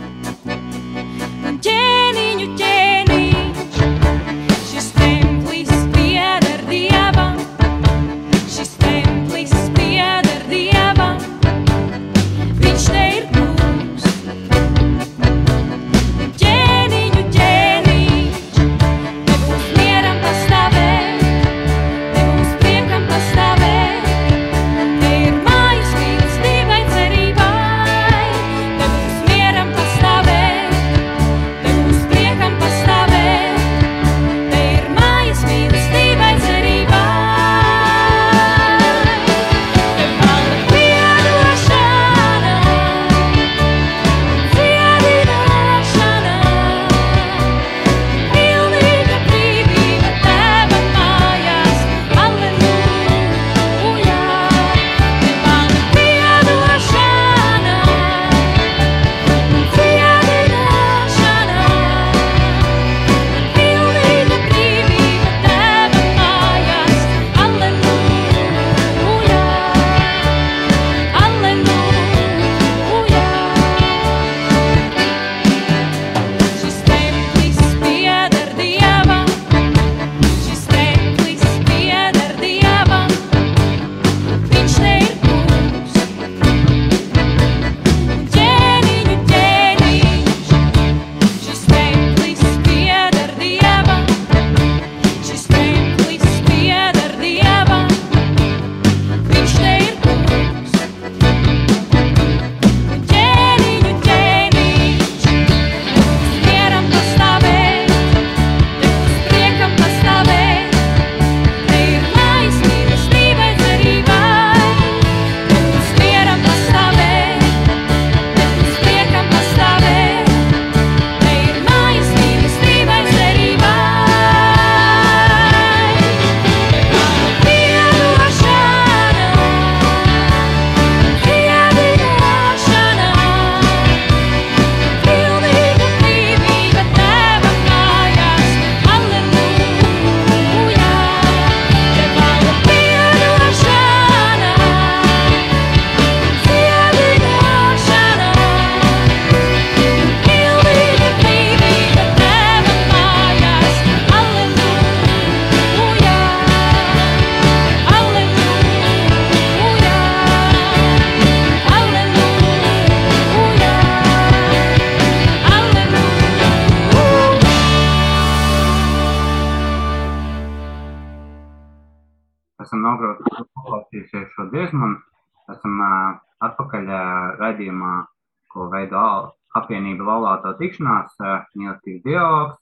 Laulāto tikšanās, mīlestības dialogs.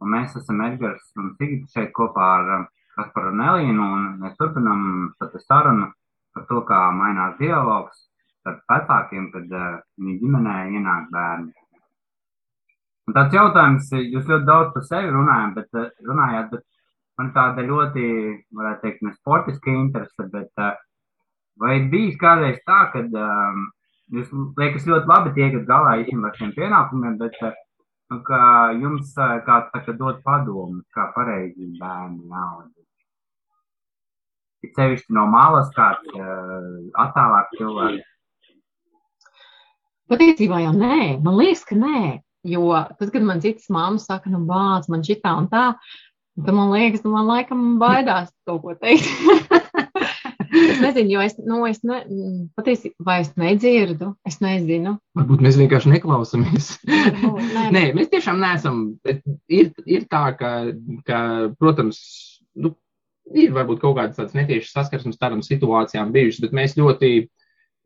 Un mēs esam Edgars un Sigita šeit kopā ar Kasparu un Elīnu un mēs turpinam sarunu par to, kā mainās dialogs starp vecākiem, kad uh, viņa ģimenē ienāk bērni. Un tāds jautājums, jūs ļoti daudz par sevi runājat, bet, runājāt, bet man tāda ļoti, varētu teikt, ne sportiska interese, bet uh, vai bijis kādreiz tā, ka um, jūs liekas ļoti labi tiekat galā ar šiem pienākumiem, bet uh, nu, jums kāds tā kā dod padomu, kā pareizi bērni jāaudzina? Ir sevišķi no malas kāds uh, attālāk cilvēks. Patiesībā jau nē, man liekas, ka nē. Jo tad, kad man citas māmas saka, nu, bāc, man šitā un tā, tad man liekas, nu, man laikam baidās kaut ko teikt. *laughs* nezinu, jo es, nu, es ne, patiesībā, vai es nedzirdu, es nezinu. Varbūt mēs vienkārši neklausāmies. Varbūt, nē, Nē, mēs tiešām neesam. Ir, ir tā, ka, ka protams, nu, ir varbūt kaut kādas tādas netiešas saskarsmes tādām situācijām bijušas, bet mēs ļoti.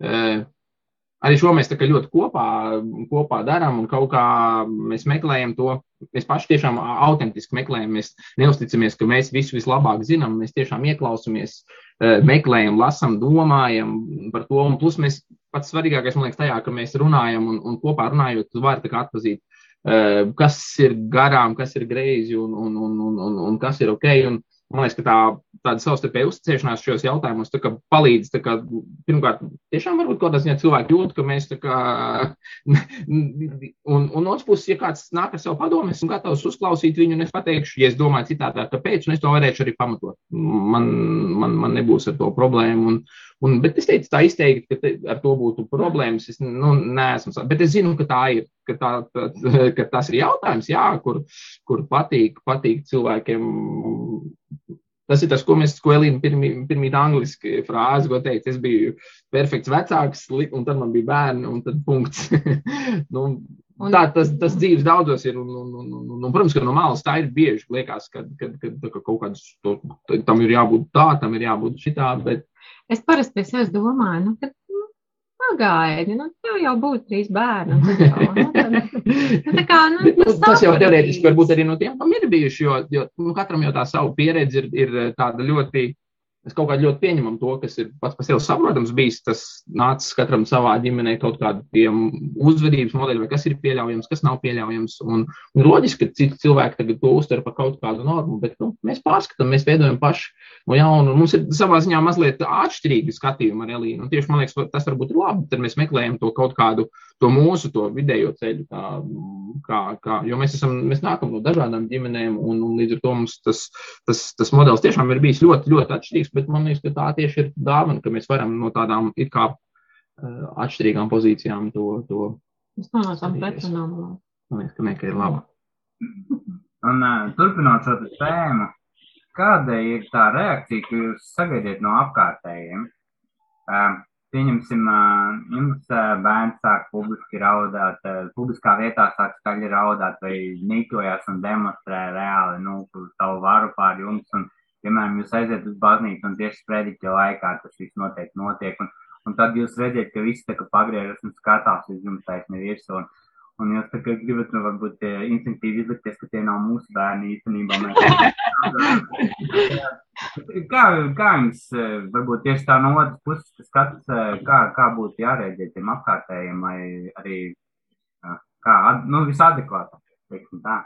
Uh, Arī šo mēs ļoti kopā, kopā darām un kaut kā mēs meklējam to. Mēs paši tiešām autentiski meklējam. Mēs neusticamies, ka mēs visu vislabāk zinām. Mēs tiešām ieklausāmies, meklējam, lasām, domājam par to. Un plus mēs pats svarīgākais, man liekas, tajā, ka mēs runājam un, un kopā runājot, tu vari atpazīt, eh, kas ir garām, kas ir greizi un, un, un, un, un, un kas ir ok. Un, Man liekas, ka tā, tāda savstarpēja uzticēšanās šajos jautājumos tā kā palīdz. Kā, pirmkārt, tiešām varbūt kaut kādā ziņā cilvēki jūt, ka mēs tā kā. *laughs* Un, un no otras puses, ja kāds nāk ar savu padomu, esmu gatavs uzklausīt viņu, un es pateikšu, ja es domāju citādi, kāpēc, un es to varēšu arī pamatot. Man, man, man nebūs ar to problēmu. Un, un, bet es teicu tā izteikti, ka te, ar to būtu problēmas. Es nu, neesmu. Bet es zinu, ka tā ir. Ka, tā, tā, ka tas ir jautājums, jā, kur, kur patīk, patīk cilvēkiem Tas ir tas, ko mēs, pirmī, pirmī angliski frāzi, ko teica. Es biju perfekts vecāks, un tad man bija bērni, un tad punkts. *laughs* nu, Un- tā tas, tas dzīves daudzos ir, un, un, un, un, un, protams, ka no malas tā ir bieži. Liekas, ka, ka, ka, ka, ka kaut kāds, to, tam ir jābūt tā, tam ir jābūt šitā, bet Es parasti pie sevis domāju, nu, ka nu, pagaidi, nu, tev jau būs trīs bērni. Jau, nu, tad, nu, tā kā, nu, nu, nu, tas jau sapratīs. teorētiski varbūt arī no tiem, kam ir bijuši, jo, jo nu, katram jau tā savu pieredzi ir, ir tāda ļoti, mēs kaut kā ļoti pieņemam to, kas ir pats par sevi saprotams bijis, tas nācis katram savā ģimenē kaut kādiem uzvedības modeļiem, vai kas ir pieļaujams, kas nav pieļaujams, un, un loģiski, ka citi cilvēki tagad to uztver par kaut kādu normu, bet, nu, mēs pārskatām, mēs veidojam paši no jauna, un mums ir savā ziņā mazliet atšķirīgi skatījumi ar Elīnu, un tieši, man liekas, tas varbūt ir labi, tad mēs meklējam to kaut kādu to mūsu to vidējo ceļu, kā, kā, kā, jo mēs, esam, mēs nākam no dažādām ģimenēm, un, un līdz ar to mums tas, tas, tas modelis tiešām ir bijis ļoti, ļoti atšķirīgs, bet man liekas, ka tā tieši ir dāvana, ka mēs varam no tādām it kā eh, atšķirīgām pozīcijām to, to Mēs nonācām pretrunām. man liekas, ka, ne, ka ir labi. *laughs* Un uh, turpinot šo tēmu, kāda ir tā reakcija, ko jūs sagaidiet no apkārtējiem? Uh, pieņemsim, jums bērns sāk publiski raudāt, publiskā vietā sāk skaļi raudāt vai nīkojas un demonstrē reāli nu, savu varu pār jums. Un, piemēram, jūs aiziet uz baznīcu un tieši sprediķa laikā tas viss noteikti notiek. Un, un tad jūs redzat, ka viss tā kā pagriežas un skatās uz jums taisni virsū. Un, Un jūs tā kā gribat, nu, varbūt eh, instinktīvi izlikties, ka tie nav mūsu bērni īstenībā. *laughs* Kā, kā jums, eh, varbūt tieši tā no otras puses skats, eh, kā, kā būtu jārēģē tiem apkārtējiem, vai arī, kā, nu, visadekvātāk, teiksim tā.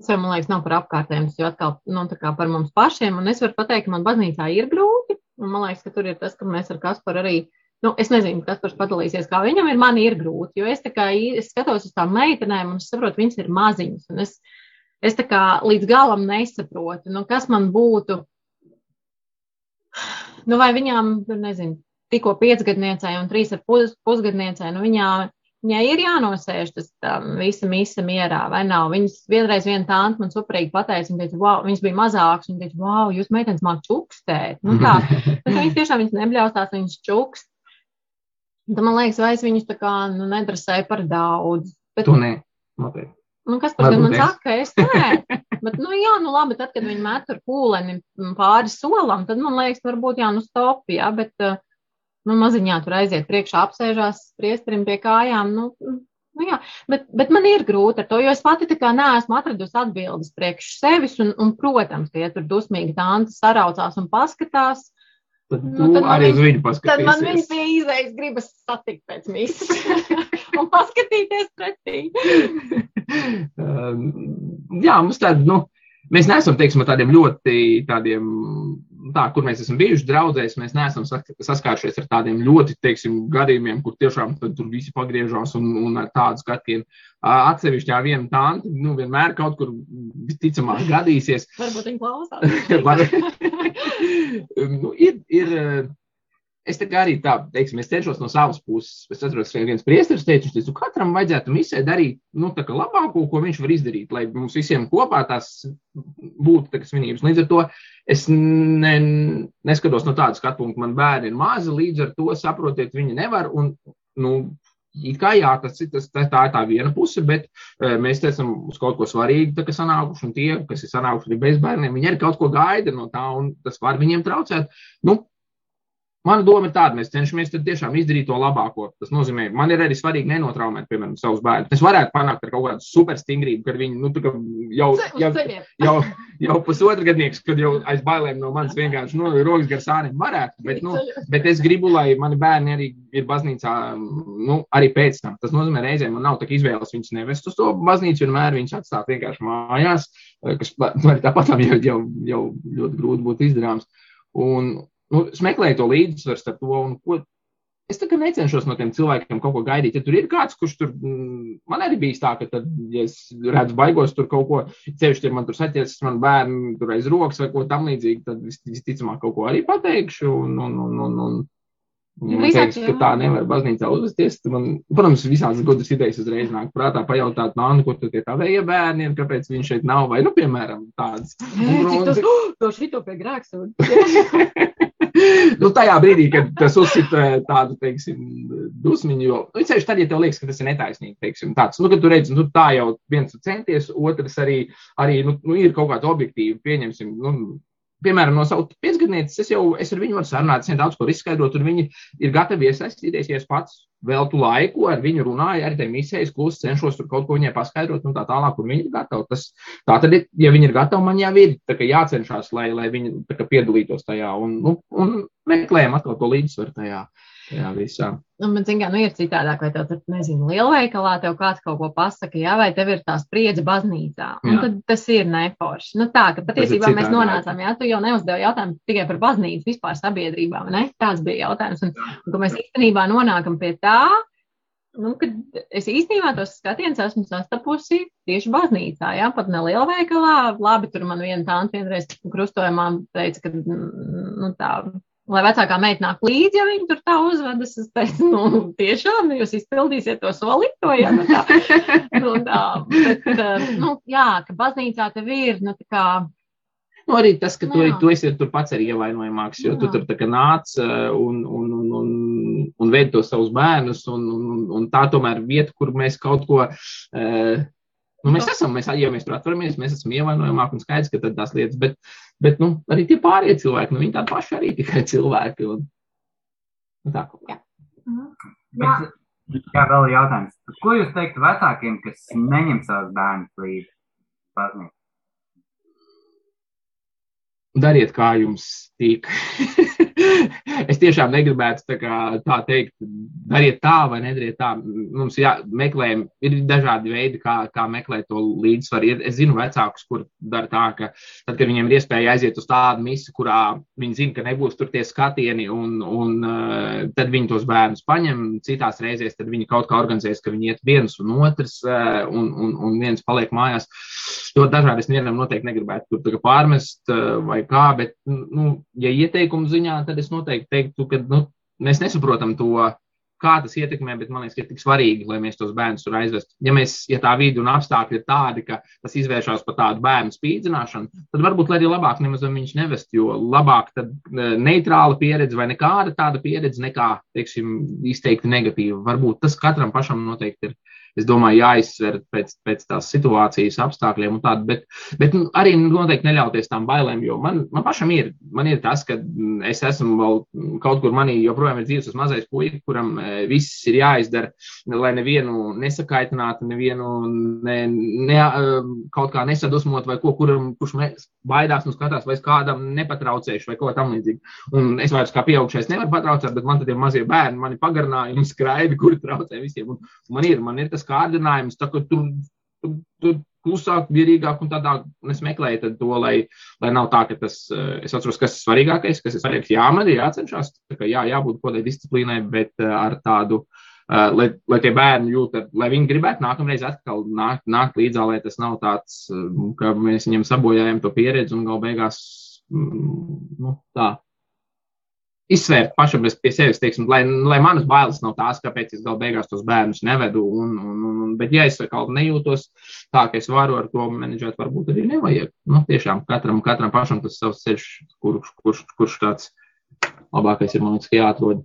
Tas man liekas, nav par apkārtējiem, jau atkal nu, par mums pašiem. Un es varu pateikt, ka man baznīcā ir grūti. Man liekas, ka tur ir tas, ka mēs ar Kasparu arī, nu, es nezinu, kas par padalīsies, kā viņam ir, man ir grūti. Jo es kā es skatos uz tām meitenēm un es saprotu, viņas ir maziņas. Es, es kā līdz galam nesaprotu, nu, kas man būtu. Nu, vai viņām, nezinu, tikko piecgadniecei un trīs ar pus, pusgadniecei, nu, viņām Viņai ir jānosēž tas um, visa misa mierā, vai nav? Viņas vienreiz viena tante man suprīgi pateica, viņa teica, wow, viņas bija mazākas, viņa teica, wow, jūs meitenes māk čukstēt. Nu, tā, *laughs* viņas tiešām viņas nebļaustās, viņas čukst. Tad man liekas, vai es viņus tā kā nu, nedrasēju par daudz. Bet, To nē, noteikti. nu, kas par Varbūt man saka, es nē. Bet, nu, jā, nu, labi, tad, kad viņi met ar pūleni pāri solam, tad man liekas, varbūt jā, nu, stop, jā, bet, uh, nu, maziņā tur aiziet priekšā, apsēžās priesterim pie kājām, nu, nu jā, bet, bet man ir grūti ar to, jo es pati tā kā neesmu atradusi atbildes priekš sevis, un, un protams, ka, ja tur dusmīgi tante saraucās un paskatās, Tad Nu, tad arī uz viņu Tad man paskatīsies. bija izvēles gribas satikt pēc misijas *laughs* un paskatīties pretī. *laughs* Jā, mums tāda, nu, mēs neesam, teiksim, tādiem ļoti tādiem, tā, kur mēs esam bijuši draudzēs, mēs neesam saskārušies ar tādiem ļoti, teiksim, gadījumiem, kur tiešām tur visi pagriežās un, un ar tādu skatienu. Atsevišķā viena tanti, nu, vienmēr kaut kur visticamāk gadīsies. Varbūt viņi klausās. *laughs* *laughs* Nu, ir, ir, es tā kā arī tā, teiksim, es cenšos no savas puses. Es atceros, ka viens priesteris teica, ka katram vajadzētu misē darīt nu, labāko, ko viņš var izdarīt, lai mums visiem kopā tās būtu tā svinības. Līdz ar to es ne, neskatos no tādas skatu punkta, man bērni ir mazi, līdz ar to saprotiet, viņi nevar. Un, nu, It kā jā, tas, ir- tas, tā, tā tā viena puse, bet uh, mēs esam uz kaut ko svarīgu tā sanākuši, un tie, kas ir sanākuši bez bērniem, viņi arī kaut ko gaida no tā, un tas var viņiem traucēt. Nu, Mana doma ir tāda, mēs cenšamies tiešām izdarīt to labāko. Tas nozīmē, man ir arī svarīgi nenotraumēt, piemēram, savus bērnus. Es varētu panākt ar kaut kādu superstingrību, kad viņi nu, jau, jau, jau, jau pusotru gadnieks, kad jau aiz bailēm no manis vienkārši nu, rokas gar sāniem varētu. Bet, nu, Bet es gribu, lai mani bērni arī ir baznīcā, nu, arī pēc tam. Tas nozīmē, reizēm man nav tā izvēles viņus nevest uz to baznīcu, vienmēr viņus atstāt vienkārši mājās, kas tāpat jau, jau, jau ļoti grūti būtu izdarāms. Un nu, meklēju to līdzsvaru starp to, un ko. Es tā kā necenšos no tiem cilvēkiem kaut ko gaidīt. Ja tur ir kāds, kurš tur, mm, man arī bija tā, ka, tad, ja es redzu, baigos tur kaut ko, ceļš, ja man tur saķers, man bērni tur aiz rokas vai ko tam līdzīgi, tad vis- visticamāk kaut ko arī pateikšu. Un, un, un, un, un, man teiks, ka tā nevar baznīcā uzvesties, man, protams, visādas gudras idejas uzreiz nāk prātā pajautāt, nāni, ko tu tie tavējie bērni ir, kāpēc viņš šeit nav, vai, nu, piemēram, tāds. Nē, cik tas, *gasps* to šito pie grēksūdas. *laughs* *laughs* *laughs* nu, tajā brīdī, kad tas uzsita tādu, teiksim, dusmiņu, jo, nu, ceļš tad, ja tev liekas, ka tas ir netaisnīgi, teiksim, tāds, nu, kad tu redzi, nu, tā jau viens centies, otrs arī, arī nu, nu, ir kaut kāds objektīvi, pieņemsim, nu, piemēram, no savu piecgadnieces, es jau, es ar viņu varu sarunāt, es viņai daudz ko izskaidrot, un viņi ir gatavi iesaistīties, ja es pats veltu laiku, ar viņu runāju, arī te misējas klusi, cenšos tur kaut ko viņai paskaidrot, un tā tālāk, kur viņi ir gatavi. Tas, tā tad, ir, ja viņi ir gatavi, man jau ir jācenšas, lai, lai viņi piedalītos tajā, un, nu, un meklējam atkal to līdzsvaru tajā, tajā visā. Nu, man zina, nu ir citādāk, vai tev tur, nezinu, lielveikalā tev kāds kaut ko pasaka, jā, vai tev ir tā spriedze baznīcā. Un Jā. tad tas ir neforši. Nu tā, ka patiesībā mēs nonācām, jā, tu jau neuzdevi jautājumu tikai par baznīcu vispār sabiedrībā, ne? Tāds bija jautājums. Un, un ka mēs īstenībā nonākam pie tā, nu, ka es īstenībā tos skatienus esmu sastapusi tieši baznīcā, jā, pat ne lielveikalā. Labi, tur man viena tante vienreiz krustojumā teica, ka, nu, tā, lai vecākā meita nāk līdzi, ja viņi tur tā uzvedas. Es teicu, nu, tiešām, jūs izpildīsiet to solīto, ja nu tā. *laughs* Nu, tā bet, eh, nu, jā, ka baznīcā tev ir, nu, tā kā, Nu, arī tas, ka tu, Jā. tu esi tur pats arī ievainojamāks, jo tu Jā. tur tā kā nāc uh, un, un, un, un, un veid tos savus bērnus, un, un, un tā tomēr vieta, kur mēs kaut ko. Uh, Nu, mēs esam, mēs, ja mēs tur atveramies, mēs esam ievainojamāki un skaidrs, ka tad tās lietas, bet, bet nu, arī tie pārējie cilvēki, nu, viņi tādi paši arī tikai cilvēki. Un, un tā, jā. Bet, jā, vēl ir jautājums. Ko jūs teiktu vecākiem, kas neņem savus bērnus līdzi baznīcā? dariet, kā jums tīk. *laughs* *laughs* es tiešām negribētu tā, kā, tā teikt, dariet tā vai nedariet tā. Mums jā, meklējam, ir dažādi veidi, kā, kā meklēt to līdzsvaru. Es zinu vecākus, kur dara tā, ka tad, kad viņiem ir iespēja aiziet uz tādu misiju, kurā viņi zina, ka nebūs tur tie skatieni, un, un uh, tad viņi tos bērnus paņem. Citās reizēs viņi kaut kā organizēs, ka viņi iet viens un otrs, uh, un, un, un viens paliek mājās. Ļoti dažādi es nevienam noteikti negribētu tur pārmest uh, vai kā, bet, nu, ja ieteikumu ziņā, tad es noteikti teiktu, ka nu, mēs nesaprotam to, kā tas ietekmē, bet man liekas, ka ir tik svarīgi, lai mēs tos bērnus tur aizvestu. Ja, mēs, ja tā vidi un apstākļi ir tādi, ka tas izvēršas par tādu bērnu spīdzināšanu, tad varbūt arī labāk nemaz viņš nevest, jo labāk tad eh, neitrāla pieredze vai nekāda tāda pieredze nekā, teiksim, izteikti negatīva. Varbūt tas katram pašam noteikti ir, es domāju, jāizsver pēc, pēc tās situācijas apstākļiem un tādu, bet, bet nu, arī noteikti neļauties tām bailēm, jo man, man pašam ir, man ir tas, ka es esmu vēl kaut kur manī joprojām ir dzīves mazais puika, kuram eh, viss ir jāizdara, lai nevienu nesakaitinātu, nevienu ne, ne, eh, kaut kā nesadusmot vai ko, kuram, kurš baidās un skatās, vai es kādam nepatraucēšu vai ko tam līdzīgi. Un es vairs kā pieaugšais nevaru patraucēt, bet man tad ir mazie bērni, mani pagarinājumi skraidi, kuri traucē visiem. Un man ir, man ir tas kārdinājums, tā, ka tur, tur, tur klusāk, mierīgāk un tādā, un es meklēju tad to, lai, lai nav tā, ka tas, eh, es atceros, kas ir svarīgākais, kas ir svarīgāks. Jā, man ir jācenšas, kā jā, jābūt kaut kādai disciplīnai, bet eh, ar tādu, eh, lai, lai tie bērni jūt, lai viņi gribētu nākamreiz atkal nākt, nākt līdzā, lai tas nav tāds, ka mēs viņiem sabojājam to pieredzi un gal beigās, mm, nu, tā, izsvērt pašam pie sevis, teiksim, lai, lai manas bailes nav tās, kāpēc es gal beigās tos bērnus nevedu. Un, un, un, bet, ja es kaut kā nejūtos tā, ka es varu ar to menedžēt, varbūt arī nevajag. Nu, tiešām katram, katram pašam tas savs ceļš, kurš, kurš, kurš tāds labākais ir, man liekas, ka jāatrod.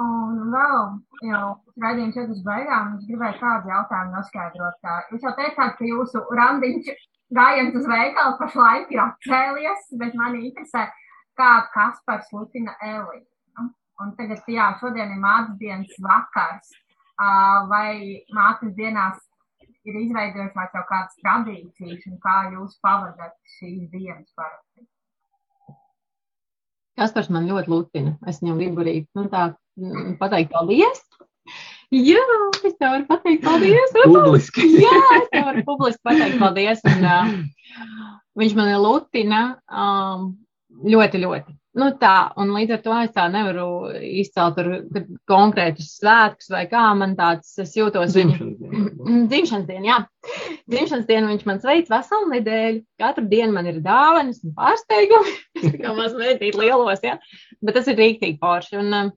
Un vēl jau raidījums iet uz beigām, es gribēju kādu jautājumu noskaidrot. Tā, Jūs jau teicāt, ka jūsu randiņš gājiens uz veikalu pašlaik ir atcēlies, bet mani interesē, kā Kaspars lutina Elīnu. Un tagad, jā, šodien ir mātes dienas vakars. Vai mātes dienās ir izveidojušās jau kādas tradīcijas un kā jūs pavadat šīs dienas parasti? Kaspars man ļoti lutina. Es viņam gribu arī nu, tā, mm, pateikt paldies. Jā, es tev varu pateikt paldies. *laughs* Publiski. *laughs* Jā, es tev varu publiski pateikt paldies. Un, uh, viņš man ir lutina um, ļoti, ļoti. Nu, tā, un līdz ar to es tā nevaru izcelt tur konkrētus svētkus vai kā man tāds, es jūtos. Dzimšanas diena. *clears throat* Mm, Dzimšanas diena, jā. Dzimšanas dienu viņš man sveic veselu nedēļu. Katru dienu man ir dāvanas un pārsteigumi. *laughs* Es kā maz meitīt lielos, jā. Bet tas ir rīktīgi forši. Un, um,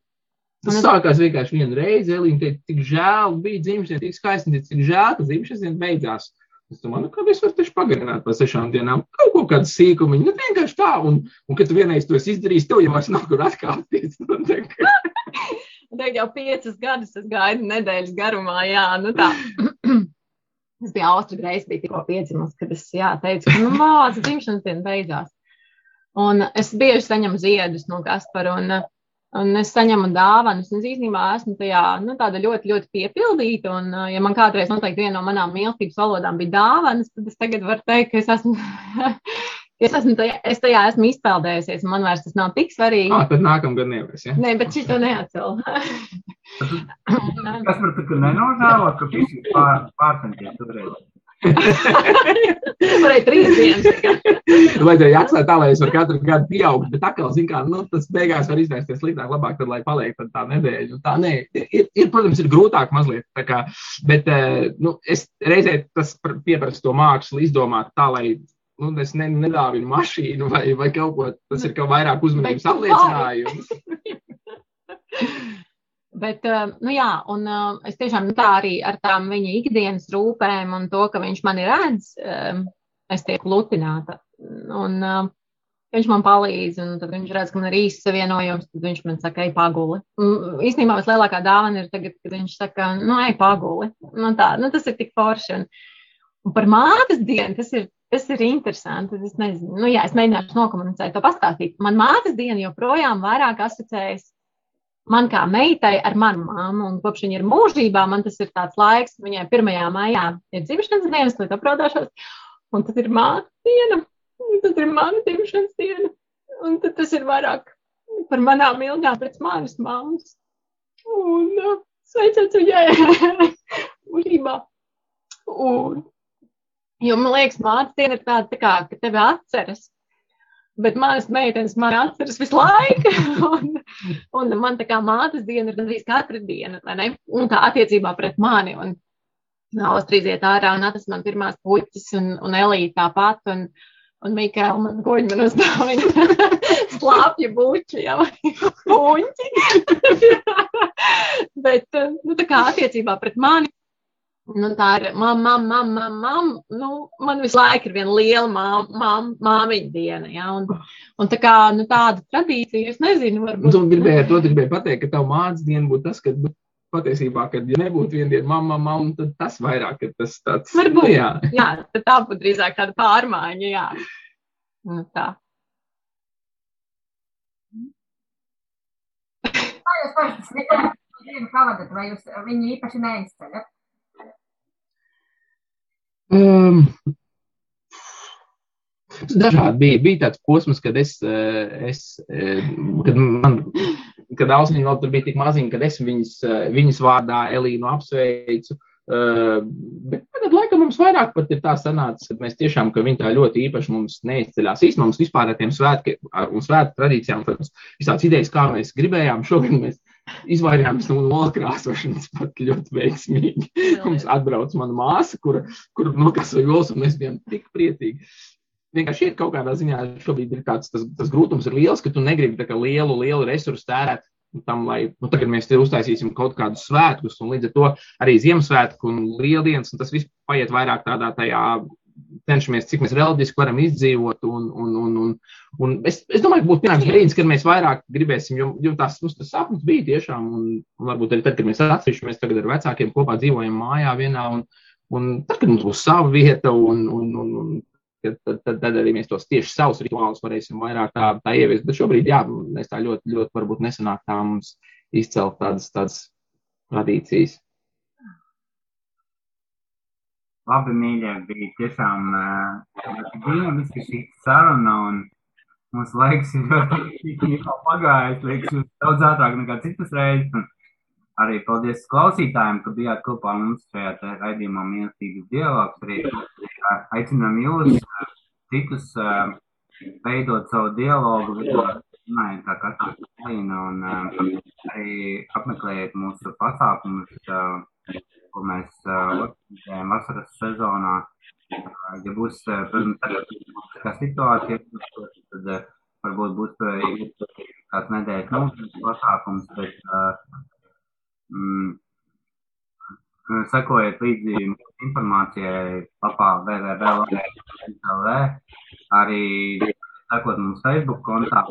Tas sākās vienkārši vienu reizi. Elīna teica, tik žēl, bija dzimšanas diena, tik skaisti, cik žēl, ka dzimšanas diena beidzās. Es domāju, nu, kā es varu taču pagarināt par sešām dienām. Kaut ko kādu sīkumu, nu, vienkārši tā. Un, un kad tu vienreiz to esi izdarījis, tev jau vairs nav kur atkāpties. Nu, Tagad *laughs* jau piecus gadus es gaidu nedēļas garumā, jā, nu tā. Es biju Austrija Greisa, bija tikko piedzimusi, kad es jā, teicu, ka, nu, māca dzimšanas diena beidzās. Un es bieži saņemu ziedus no Kaspara, un, un es saņemu dāvanas, un es īstenībā esmu tajā, nu, ļoti, ļoti piepildīta, un, uh, ja man kādreiz noteikti viena no manām mīlestības valodām bija dāvanas, tad es tagad varu teikt, ka es esmu, *laughs* es esmu tajā, es tajā esmu izpeldējusies, un man vairs tas nav tik svarīgi. Ah, tad nākamgad nevarēs. Ja? Nē, bet šī to neatcēl. Kas *laughs* par to nenožēlo, ka visi pār, pārcenties toreiz? *laughs* Varēja trīs dienas. Vajadzēja atklāt tā, lai es varu katru gadu pieaugt, bet atkal, zin kā, nu, tas beigās var izvērsties sliktāk, labāk, tad, lai paliek tad tā nedēļa. Nu, tā, nē, ir, ir, protams, ir grūtāk mazliet, tā kā, bet, eh, nu, es reizē tas pr- pieprasa to mākslu izdomāt tā, lai, nu, es ne, nedāvinu mašīnu vai, vai kaut ko, tas ir kaut vairāk uzmanības apliecinājums. *laughs* Bet, eh, nu jā, un eh, es tiešām tā arī ar tām viņa ikdienas rūpēm un to, ka viņš mani redz, eh, es tiek lutināta. Un viņš man palīdz, un tad viņš redz, ka man ir īsts savienojums, tad viņš man saka, ej paguli. Un Īstenībā vislielākā dāvana ir tagad, kad viņš saka, nu, ej paguli. Nu, tā, nu, tas ir tik forši. Un, un par mātes dienu tas ir. Tas ir interesanti. Es nezinu, nu, jā, es mēģināšu nokomunicēt, to pastāstīt. Man mātes diena joprojām vairāk asociējas man kā meitai ar manu māmu, un kopš viņa ir mūžībā, man tas ir tāds laiks, viņai 1. maijā ir dzimšanas dienas, tad apraudāšos, un tad ir māte diena, un tad ir mana dzimšanas diena, un tad tas ir vairāk par manām ilgām pēc manas māmas. Un uh, sveiciens viņai mūžībā. Un, jo man liekas, mātes diena ir tāda, tā kā, ka tevi atceras. Bet manas meitenes man atceras visu laiku. *laughs* Un, un man tā kā mātes diena ir gandrīz katra diena, vai ne? Un tā attiecībā pret mani. Un Austrijas iet ārā un atnes man pirmās puķis un, un Elīte tāpat. Un, un Mikēla man viņa man uzdāvina. Slāpja buči, jau puņķi. Bet, nu, tā kā attiecībā pret mani. Nu, tā ir mamma, mamma, mamma, mamma. Nu, man visu laiku ir viena liela mam, mam, māmiņa diena. Ja? Un, un tā kā nu, tāda tradīcija, es nezinu, varbūt. tu gribēji ar to tu gribēji pateikt, ka tavu mātes diena būtu tas, kad nu, patiesībā, kad ja nebūtu viena diena mamma, mamma, tad tas vairāk ir tas tāds. Varbūt. Nu, jā. Jā, tad tā būtu drīzāk tāda pārmaiņa. Jā. Nu, tā. Kā jūs parasti sniedzat dienu pavadat, vai jūs viņu īpaši neizceļat? Um, Dažādi bija. Bija tāds posms, kad es, eh, es eh, kad man, kad Ausniņa vēl tur bija tik maziņa, kad es viņas, eh, viņas vārdā Elīnu apsveicu. Uh, bet tagad, laikam, mums vairāk pat ir tā sanācis, ka mēs tiešām, ka viņi tā ļoti īpaši mums neizceļās. Īstenībā mums vispār ar tiem svētkiem un svētku tradīcijām, protams, visāds idejas, kā mēs gribējām. Šogad mēs izvairījāmies no nolkrāsošanas *laughs* pat ļoti veiksmīgi. Mums atbrauc mana māsa, kura, kura nokasoja jols, un mēs bijām tik priecīgi. Vienkārši ir kaut kādā ziņā, šobrīd ir tāds, tas, tas grūtums ir liels, ka tu negribi lielu, lielu resursu tērēt tam, lai nu, tagad mēs te uztaisīsim kaut kādus svētkus, un līdz ar to arī Ziemassvētku un Lieldienas, un tas viss paiet vairāk tādā tajā cenšamies, cik mēs reliģiski varam izdzīvot. Un, un, un, un, un es, es domāju, ka būs pienācis brīdis, kad mēs vairāk gribēsim, jo, jo tās mums tas sapnis bija tiešām, un, un varbūt arī tad, kad mēs atsevišķi, mēs tagad ar vecākiem kopā dzīvojam mājā vienā, un, un tad, kad mums būs sava vieta, un, un, un, un tad, tad, tad, tad arī mēs tos tieši savus rituālus varēsim vairāk tā, tā ieviest. Bet šobrīd, jā, mēs tā ļoti, ļoti varbūt nesanāk tā mums izcelt tādas, tādas tradīcijas. Labi, mīļie, bija tiešām uh, dinamiski šī saruna, un mums laiks ir ļoti *laughs* pagājis, liekas, daudz ātrāk nekā citas reizes. Un arī paldies klausītājiem, ka bijāt kopā mums šajā raidījumā mīlestības dialogs. Arī uh, aicinām jūs uh, citus veidot savu dialogu, runājot kā katrs Ukraina, un arī apmeklējiet mūsu pasākumus. Uh, ko mēs uh, organizējam vasaras sezonā. Uh, ja būs, uh, kā situācija, tad uh, varbūt būs uh, kāds nedēļas mūžas pasākums, bet uh, mm, sekojiet līdzi informācijai lapā www.lv, arī sekot mums Facebook kontā,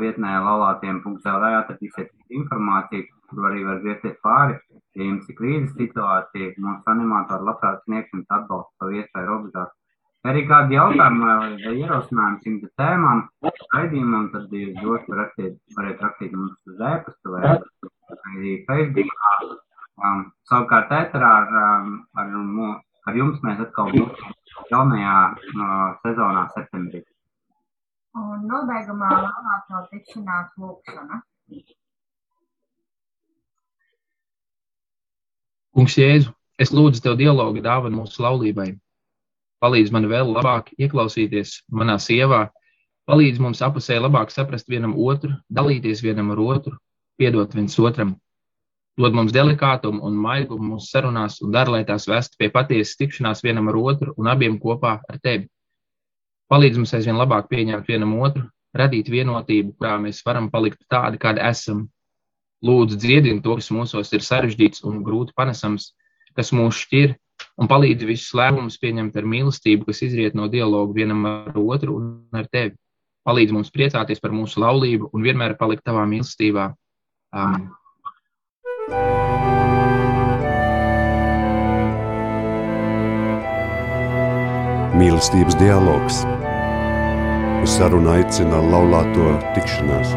vietnē laulātiem.lv atradīsiet informāciju, kur arī var viesties pāri. Ja jums ir krīzes situācija, mūsu animatori labprāt sniegs jums atbalstu savu iespēju robežās. Arī kādi jautājumi vai, ierosinājumi šīm tēmām, raidījumam, tad jūs droši rakstīt, varat rakstīt mums uz e-pastu vai arī Facebook. Um, savukārt ēterā ar, um, ar, mu- ar jums mēs atkal būsim jaunajā uh, sezonā septembrī. Un nobeigumā labākā tikšanās lūkšana. Kungs, Jēzu, es lūdzu tev dialogu dāvanu mūsu laulībai. Palīdz man vēl labāk ieklausīties manā sievā, palīdz mums apusē labāk saprast vienam otru, dalīties vienam ar otru, piedot viens otram. Dod mums delikātumu un maigumu mūsu sarunās un dar, lai tās vestu pie patiesas tikšanās vienam ar otru un abiem kopā ar tevi. Palīdz mums aizvien labāk pieņemt vienam otru, radīt vienotību, kurā mēs varam palikt tādi, kādi esam, Lūdzu, dziedini to, kas mūsos ir sarežģīts un grūti panesams, kas mūs šķir, un palīdzi visus lēmumus pieņemt ar mīlestību, kas izriet no dialoga vienam ar otru un ar tevi. Palīdzi mums priecāties par mūsu laulību un vienmēr palikt tavā mīlestībā. Amen. Mīlestības dialogs. Uz sarunu aicina laulāto tikšanās.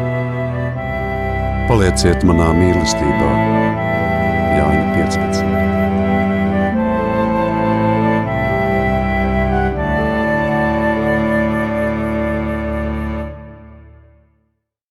Palieciet manā mīlestībā, Jāņa 15.